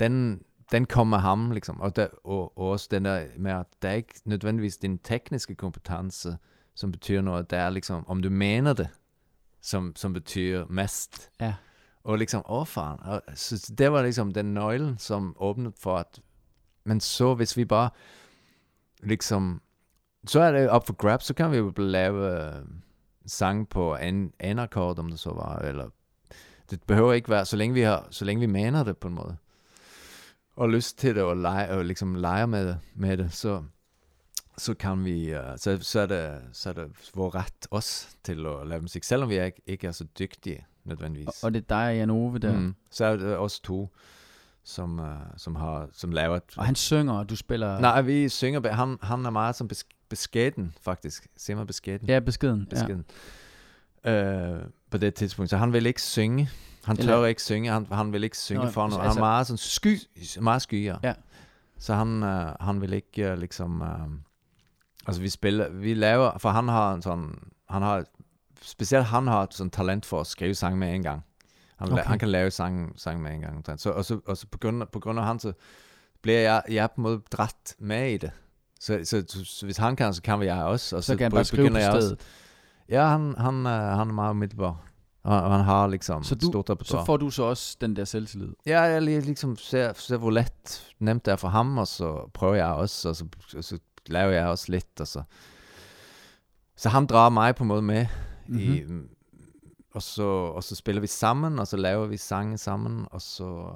den, den kommer ham, liksom. Og, der, og, og også den der med, at det er ikke nødvendigvis din tekniske kompetence, som betyder noget. Det er liksom, om du mener det, som, som betyder mest. Ja. Og liksom, åh fan. Og, så det var liksom den nøglen, som åbnede for at, men så hvis vi bare, liksom, så er det op for grab, så kan vi jo lave øh, sang på en, en akkord, om det så var, eller det behøver ikke være, så længe vi, har, så længe vi mener det på en måde, og lyst til det, og, lege, og liksom lege med, med det, så, så kan vi, øh, så, så, er det, så er det vores ret også til at lave musik, selvom vi ikke, ikke er så dygtige nødvendigvis. Og, og det er dig og Jan Ove der. Mm. Så er det os to, som, uh, som har som lavet... Og han synger, og du spiller... Nej, vi synger... Han, han er meget som bes, beskeden, faktisk. Ser man beskeden? Ja, beskeden. Ja. beskeden. Øh, på det tidspunkt. Så han vil ikke synge. Han Eller- tør ikke synge. Han, han vil ikke synge Nå, for altså- noget. Han er meget sådan sky. Meget sky, ja. Ja. Så han, uh, han vil ikke uh, liksom... Uh, altså vi spiller... Vi laver... For han har en sådan... Han har... Specielt han har sådan talent for at skrive sang med en gang. Han, okay. Han kan lave sang, sang med en gang. Så, og så, og så på, grund af, på grund af han, så bliver jeg, jeg på en måde dræt med i det. Så, så, så, så hvis han kan, så kan jeg også. Og Så kan han bare skrive på også- stedet. Ja, han, han, øh, han er meget umiddelbar. Og, og han har liksom Så du- stort repertoire. Så får du så også den der selvtillid. Ja, jeg li- liksom ser, ser hvor let nemt det er for ham, og så prøver jeg også, og så, og så laver jeg også lidt, og så... Så han drar mig på en måde med, mm-hmm. i, Mhm. og, så, og så spiller vi sammen, og så laver vi sange sammen, og så...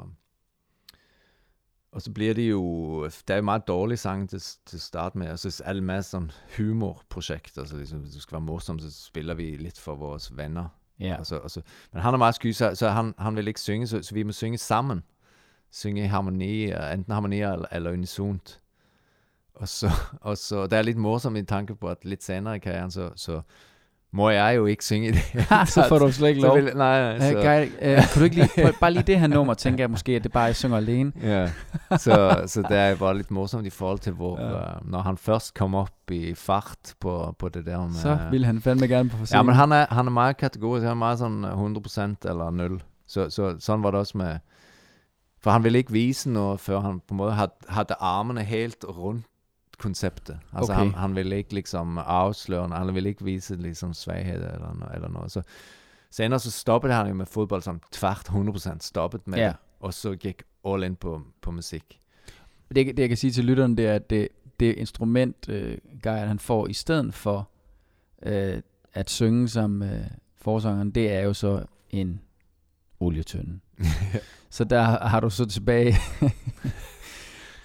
Og så bliver det jo, det er jo meget dårlige sange til, til at starte med, og så er det meget sådan humorprojekt, altså ligesom, hvis det skal være morsomt, så spiller vi lidt for vores venner, Ja. og så, og så, men han er meget sky, så, så han, han vil ikke synge, så, så vi må synge sammen. Synge i harmoni, enten harmoni eller, eller unisont. Og så, og så, der er lidt morsomt i tanke på, at lidt senere i karrieren, så, så må jeg jo ikke synge i det. så får du slet ikke lov. vil, nej, nej, Uh, så, Guy, uh, kan du ikke lige, bare lige det her nummer, tænker jeg måske, at det bare er, jeg synger alene. ja. så, så det er bare lidt morsomt i forhold til, hvor, Ja. ja. uh, når han først kom op i fart på, på det der med... Så vil han fandme gerne på Ja, scenen. men han er, han er meget kategorisk. Han er meget sådan øh, 100% eller 0. Så, så sådan var det også med... For han ville ikke vise noget, før han på en måde havde, havde armene helt rundt konceptet. Altså Okay. han, han ville ikke liksom afsløre, han ville ikke vise liksom svaghed eller, eller noget. Så senere så stoppede han jo med fodbold sådan tvært 100% stoppet med Ja. det, og så gik all in på, på musik. Det, det jeg kan sige til lytteren, det er, at det, det instrument, øh, Guy, han får i stedet for øh, at synge som øh, forsangeren, det er jo så en olietønde. så der har du så tilbage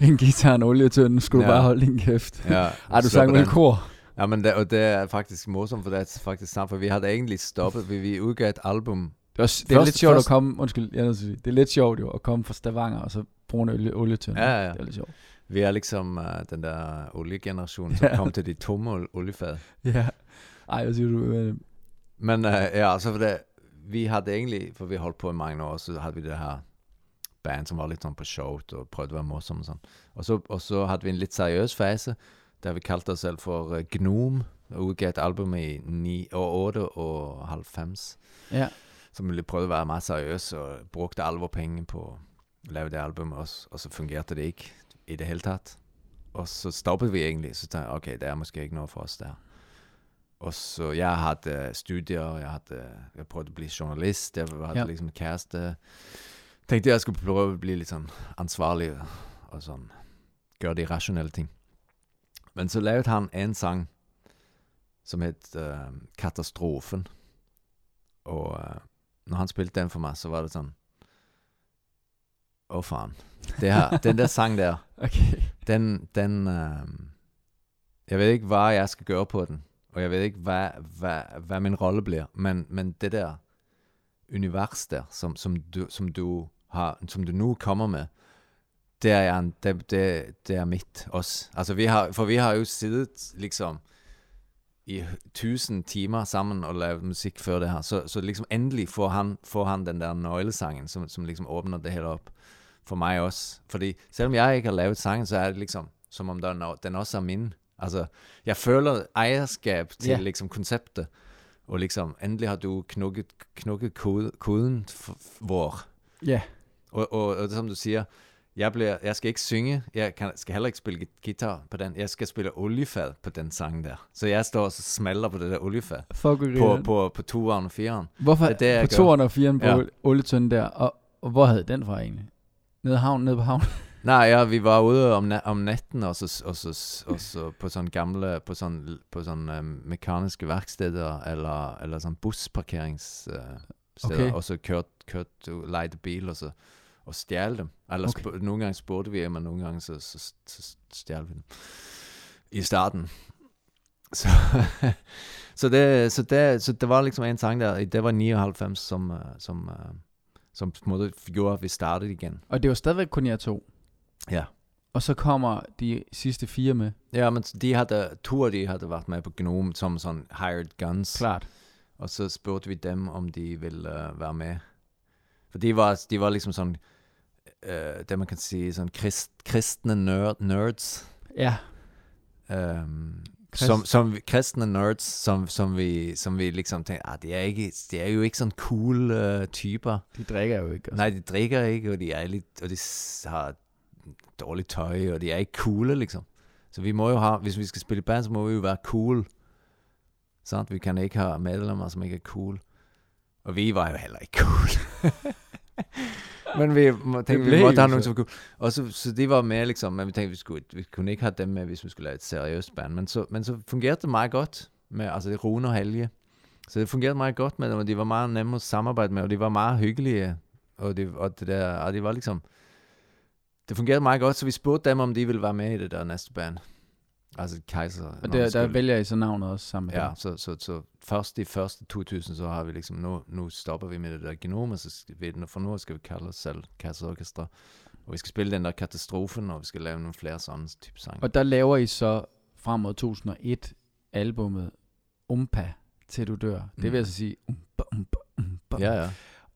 en guitar, en olietønde, skulle ja. du bare holde din kæft. Ja, Ej, du sang den- kor? Ja, men det, og det er faktisk morsomt, for det er faktisk sandt, for vi havde egentlig stoppet, vi, vi udgav et album Det er, også, det er Først- lidt sjovt først- at komme, undskyld, jeg nødt sige, det er lidt sjovt jo at komme fra Stavanger og så bruge en olie, olietønde. Ja, ja. Det er lidt sjovt. Vi er liksom uh, den der oliegeneration, som Ja. kom til de tomme ol- oliefad. Ja. Ej, hvad siger du? Øh, Men uh, ja, så for det, vi havde egentlig, for vi holdt på i mange år, så havde vi det her band, som var lidt sådan på showet og prøvede at være morsom og sådan. Og så, og så havde vi en lidt seriøs fase, der vi kaldte os selv for uh, Gnome, og udgav et album i 9 og 8 og 90, Ja. som vi prøvede at være meget seriøs og vores penge på at lave det album også, og så fungerede det ikke i det hele taget. Og så stoppede vi egentlig, så tænkte jeg, okay, det er måske ikke noget for os der. Og så, jeg havde uh, studier, jeg havde, uh, jeg prøvede at blive journalist, jeg havde Ja. liksom kæreste. Tænkte, jeg skulle prøve at blive lidt sådan ansvarlig og, sådan, gøre de rationelle ting. Men så lavede han en sang, som hed uh, Katastrofen. Og uh, når han spillede den for mig, så var det sådan, åh oh, fan, det her, den der sang der, Okay. den, den, øh, jeg ved ikke, hvad jeg skal gøre på den, og jeg ved ikke, hvad, hvad, hvad min rolle bliver, men, men det der univers der, som, som, du, som, du har, som du nu kommer med, det er, en, det, det, det er mit også. Altså vi har, for vi har jo siddet liksom i tusind timer sammen og lavet musik før det her, så, så liksom endelig får han, får han den der nøglesangen, som, som liksom åbner det hele op for mig også. Fordi selvom jeg ikke har lavet sangen, så er det liksom, som om den, den også er min. Altså, jeg føler ejerskab til Ja. liksom konceptet, og liksom, endelig har du knukket, knukket kode, koden for, hvor. Ja. Og, og, og det som du siger, jeg, bliver, jeg skal ikke synge, jeg kan, skal heller ikke spille guitar på den, jeg skal spille oliefad på den sang der. Så jeg står og smelter på det der oliefad. Fuck, På, på, på toeren og fireren. Hvorfor det er det, på toeren og firen på Ja. olietønden der, og, og hvor havde den fra egentlig? Nede, havn, nede på havnen? Nej, ja, vi var ude om, na- om natten, og så, og, så, og så på sådan gamle, på sådan, på sådan um, mekaniske værksteder, eller, eller sådan busparkeringssteder, steder, Okay. og så kørt, kørt, lejede bil, og så og stjal dem. Eller Okay. okay. nogle gange spurgte vi, men nogle gange så, så, så stjal vi dem. i starten. Så, så, det, så, det, så det var liksom en sang der, det var 99, som, øh, som, øh, som på en måde gjorde, at vi startede igen. Og det var stadigvæk kun jer to. Ja. Og så kommer de sidste fire med. Ja, men de havde, to af de havde været med på Gnome som sådan hired guns. Klart. Og så spurgte vi dem, om de ville uh, være med. For de var, de var ligesom sådan, uh, det man kan sige, sådan krist, kristne nerd, nerds. Ja. Um, Krist- som, som kristne nerds, som, som, vi, som vi liksom tænkte, ah, det er, ikke, det er jo ikke sådan cool uh, typer. De drikker jo ikke. altså. Nej, de drikker ikke, og de er lidt, og de har dårligt tøj, og de er ikke coole, liksom. Så vi må jo have, hvis vi skal spille band, så må vi jo være cool. Sant? Vi kan ikke have medlemmer, som ikke er cool. Og vi var jo heller ikke cool. men vi må, tænkte, vi måtte have nogen, så. som cool. Og så, så det var med, liksom, men vi tænkte, vi, skulle, vi kunne ikke have dem med, hvis vi skulle lave et seriøst band. Men så, men så fungerede det meget godt, med, altså det Rune og Helge. Så det fungerede meget godt med dem, og de var meget nemme at samarbejde med, og de var meget hyggelige. Og det, og det der, og det var liksom, det fungerede meget godt, så vi spurgte dem, om de ville være med i det der næste band. Altså Kaiser. Og der, der vælger I så navnet også sammen med Ja, dem. så, så, så først de første 2000, så har vi liksom, nu, nu stopper vi med det der genom, og så skal vi, for nu skal vi kalde os selv Kaiser Orkestra. Og vi skal spille den der katastrofen, og vi skal lave nogle flere sådan type sange. Og der laver I så frem mod 2001 albummet Umpa til du dør. Det vil altså sige umpa, umpa, umpa. Ja, ja.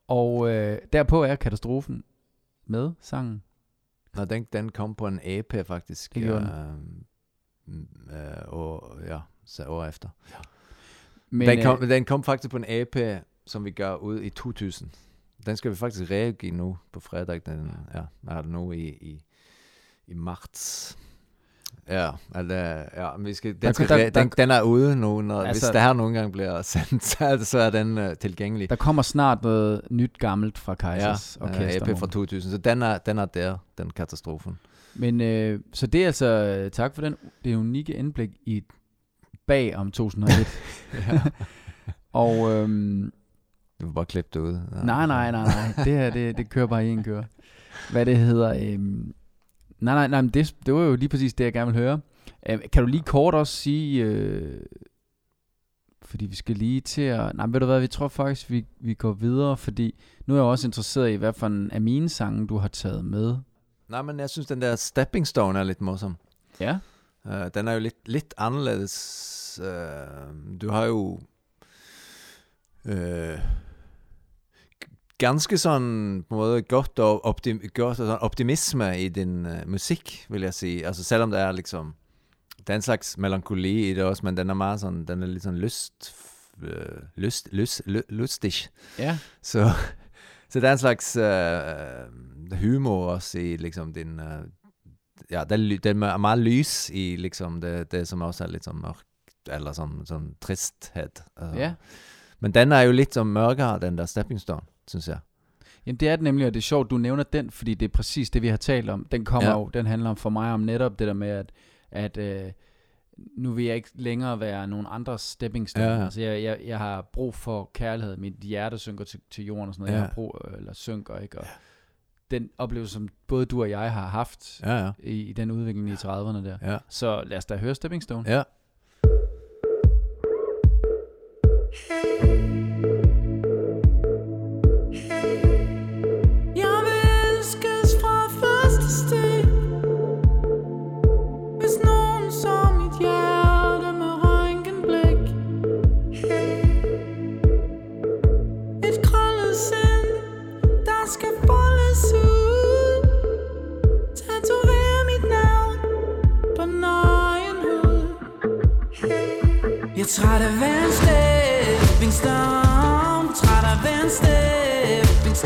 Og øh, derpå er katastrofen med sangen. Nå, den, den kom på en EP faktisk. Det gjorde den. Øh, øh, og ja, så år efter. Men, den, kom, øh, den kom faktisk på en EP, som vi gør ud i 2000. Den skal vi faktisk reagere nu på fredag. Den, ja, det nu i, i, i marts. Ja, altså, ja, men vi skal, den, skal der- der, der- den, den er ude nu, når, altså, hvis det her nogle gange bliver sendt, så, så er den uh, tilgængelig. der kommer snart noget nyt gammelt fra Kaisers ja, ja, uh, orkester. EP fra Morten. 2000, så den er, den er der, den katastrofen. Men øh, så det er altså, øh, tak for den, det unikke indblik i bag om 2001. ja. og øhm, Du vil bare klippe det ud. Ja. nej, nej, nej, nej, det her, det, det kører bare i en køre. Hvad det hedder, øhm, nej, nej, nej, men det, det var jo lige præcis det, jeg gerne vil høre. Øh, kan du lige kort også sige, øh, fordi vi skal lige til at, nej, ved du hvad, vi tror faktisk, vi, vi går videre, fordi nu er jeg også interesseret i, hvad for en af mine sange, du har taget med. Nej, men jeg synes, den der Stepping Stone er lidt morsom. Ja, Uh, den er jo lidt, lidt anderledes. Uh, du har jo uh, ganske sådan på en måde godt, og optim, godt og sådan optimisme i din uh, musik, vil jeg sige. Altså selvom der er liksom, er en slags melankoli i det også, men den er meget sådan, den er lidt sådan lyst, uh, lyst, lyst, lyst, lustig. ja, Så, så der er en slags uh, humor også i liksom din... Uh, ja, det er, det er meget lys i liksom det, det som også er lidt sånn mørkt, eller sånn, sånn tristhet. Altså. ja. Men den er jo lidt sånn mørkere, den der Stepping Stone, synes jeg. Jamen det er det nemlig, og det er sjovt, du nævner den, fordi det er præcis det, vi har talt om. Den kommer ja. jo, den handler om for mig om netop det der med, at, at øh, nu vil jeg ikke længere være nogen andres stepping stone. Ja, ja. Altså jeg, jeg, jeg har brug for kærlighed. Mit hjerte synker til, til jorden og sådan noget. Ja. Jeg har brug, eller synker, ikke? Og den oplevelse, som både du og jeg har haft Ja, ja. i, i den udvikling i 30'erne der. Ja. Så lad os da høre Stepping Stone. ja. Jeg træt af hver en stepping stone Træt af hver en stepping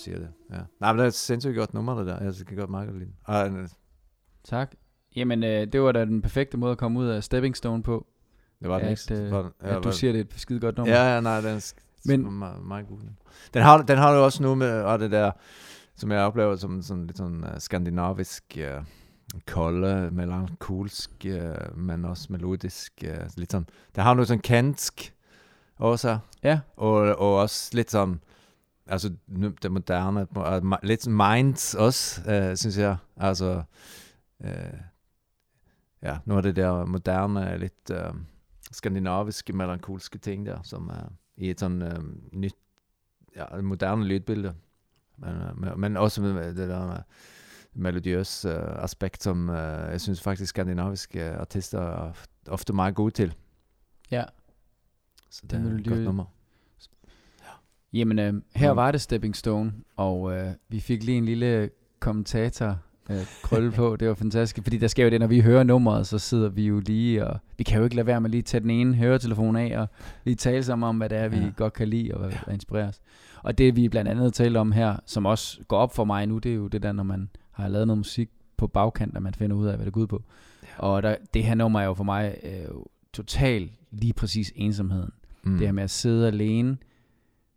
siger det. Ja. Nej, men det er et sindssygt godt nummer, det der. Jeg kan godt meget godt lide øh, tak. Jamen, øh, det var da den perfekte måde at komme ud af Stepping Stone på. det var den at, ikke. øh, var den- at du siger, det er et skide godt nummer. Ja, ja, nej, den er Men- meget, meget god. Den har, den har jo også nu med, og det der, som jeg oplever som sådan lidt sådan uh, skandinavisk, uh, kolde, melankolsk, uh, men også melodisk, uh, lidt sådan, det har noget sådan kensk også, ja. og, og også lidt sådan, altså nu- det moderne, mi- lidt minds også, uh, synes jeg, altså, uh, ja, noget af det der moderne, lidt uh, skandinaviske, melankolske ting der, som er i et sådan uh, nyt, ja, moderne lydbillede. Men, uh, men, også med det der med melodiøse uh, aspekt, som uh, jeg synes faktisk skandinaviske artister er ofte meget gode til. Ja. Så det Det er et godt nummer. Jamen, øh, her Mm. var det Stepping Stone, og øh, vi fik lige en lille kommentator øh, krølle på. Det var fantastisk, fordi der sker jo det, når vi hører nummeret, så sidder vi jo lige, og vi kan jo ikke lade være med lige at tage den ene høretelefon af, og lige tale sammen om, hvad det er, vi Ja. godt kan lide, og hvad der inspirerer os. Og det vi blandt andet taler om her, som også går op for mig nu, det er jo det der, når man har lavet noget musik på bagkant, at man finder ud af, hvad det går ud på. Ja. Og der, det her nummer er jo for mig øh, totalt lige præcis ensomheden. Mm. Det her med at sidde alene,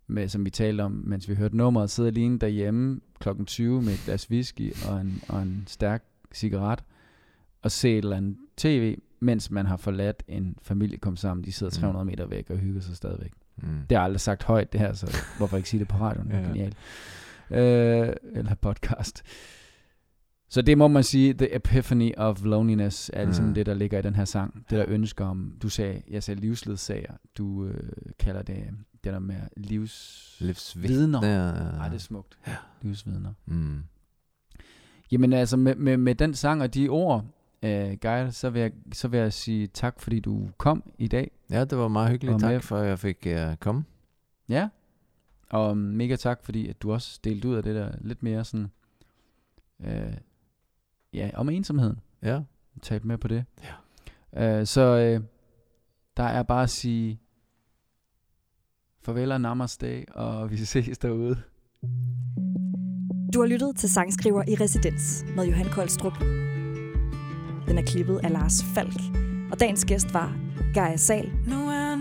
med, som vi talte om, mens vi hørte nummeret, sidde alene derhjemme klokken 20 med et glas whisky og en, og en stærk cigaret, og se et eller andet tv, mens man har forladt en familie kom sammen. De sidder Mm. 300 meter væk og hygger sig stadigvæk. Mm. Det har aldrig sagt højt, det her, så hvorfor ikke sige det på radioen? Er Ja. genialt. Øh, eller podcast. Så det må man sige, the epiphany of loneliness er ligesom Mm. det, der ligger i den her sang. Det der ønsker om, du sagde, jeg sagde livsledsager, du øh, kalder det, det der med livs... Livsvidner. Ja, ja, ja. Ej, det er smukt. Ja. Livsvidner. Mm. Jamen altså, med, med, med den sang og de ord, øh, Geil, så vil, jeg, så vil jeg sige tak, fordi du kom i dag. Ja, det var meget hyggeligt. Og med- Tak for, at jeg fik uh, komme. Ja. Og mega tak, fordi at du også delte ud af det der lidt mere sådan, øh, ja, om ensomheden. Ja. Tab med på det. Ja. Øh, så øh, der er bare at sige farvel og namaste, og vi ses derude. Du har lyttet til Sangskriver i Residens med Johan Koldstrup. Den er klippet af Lars Falk, og dagens gæst var Gaia Sal. Nu er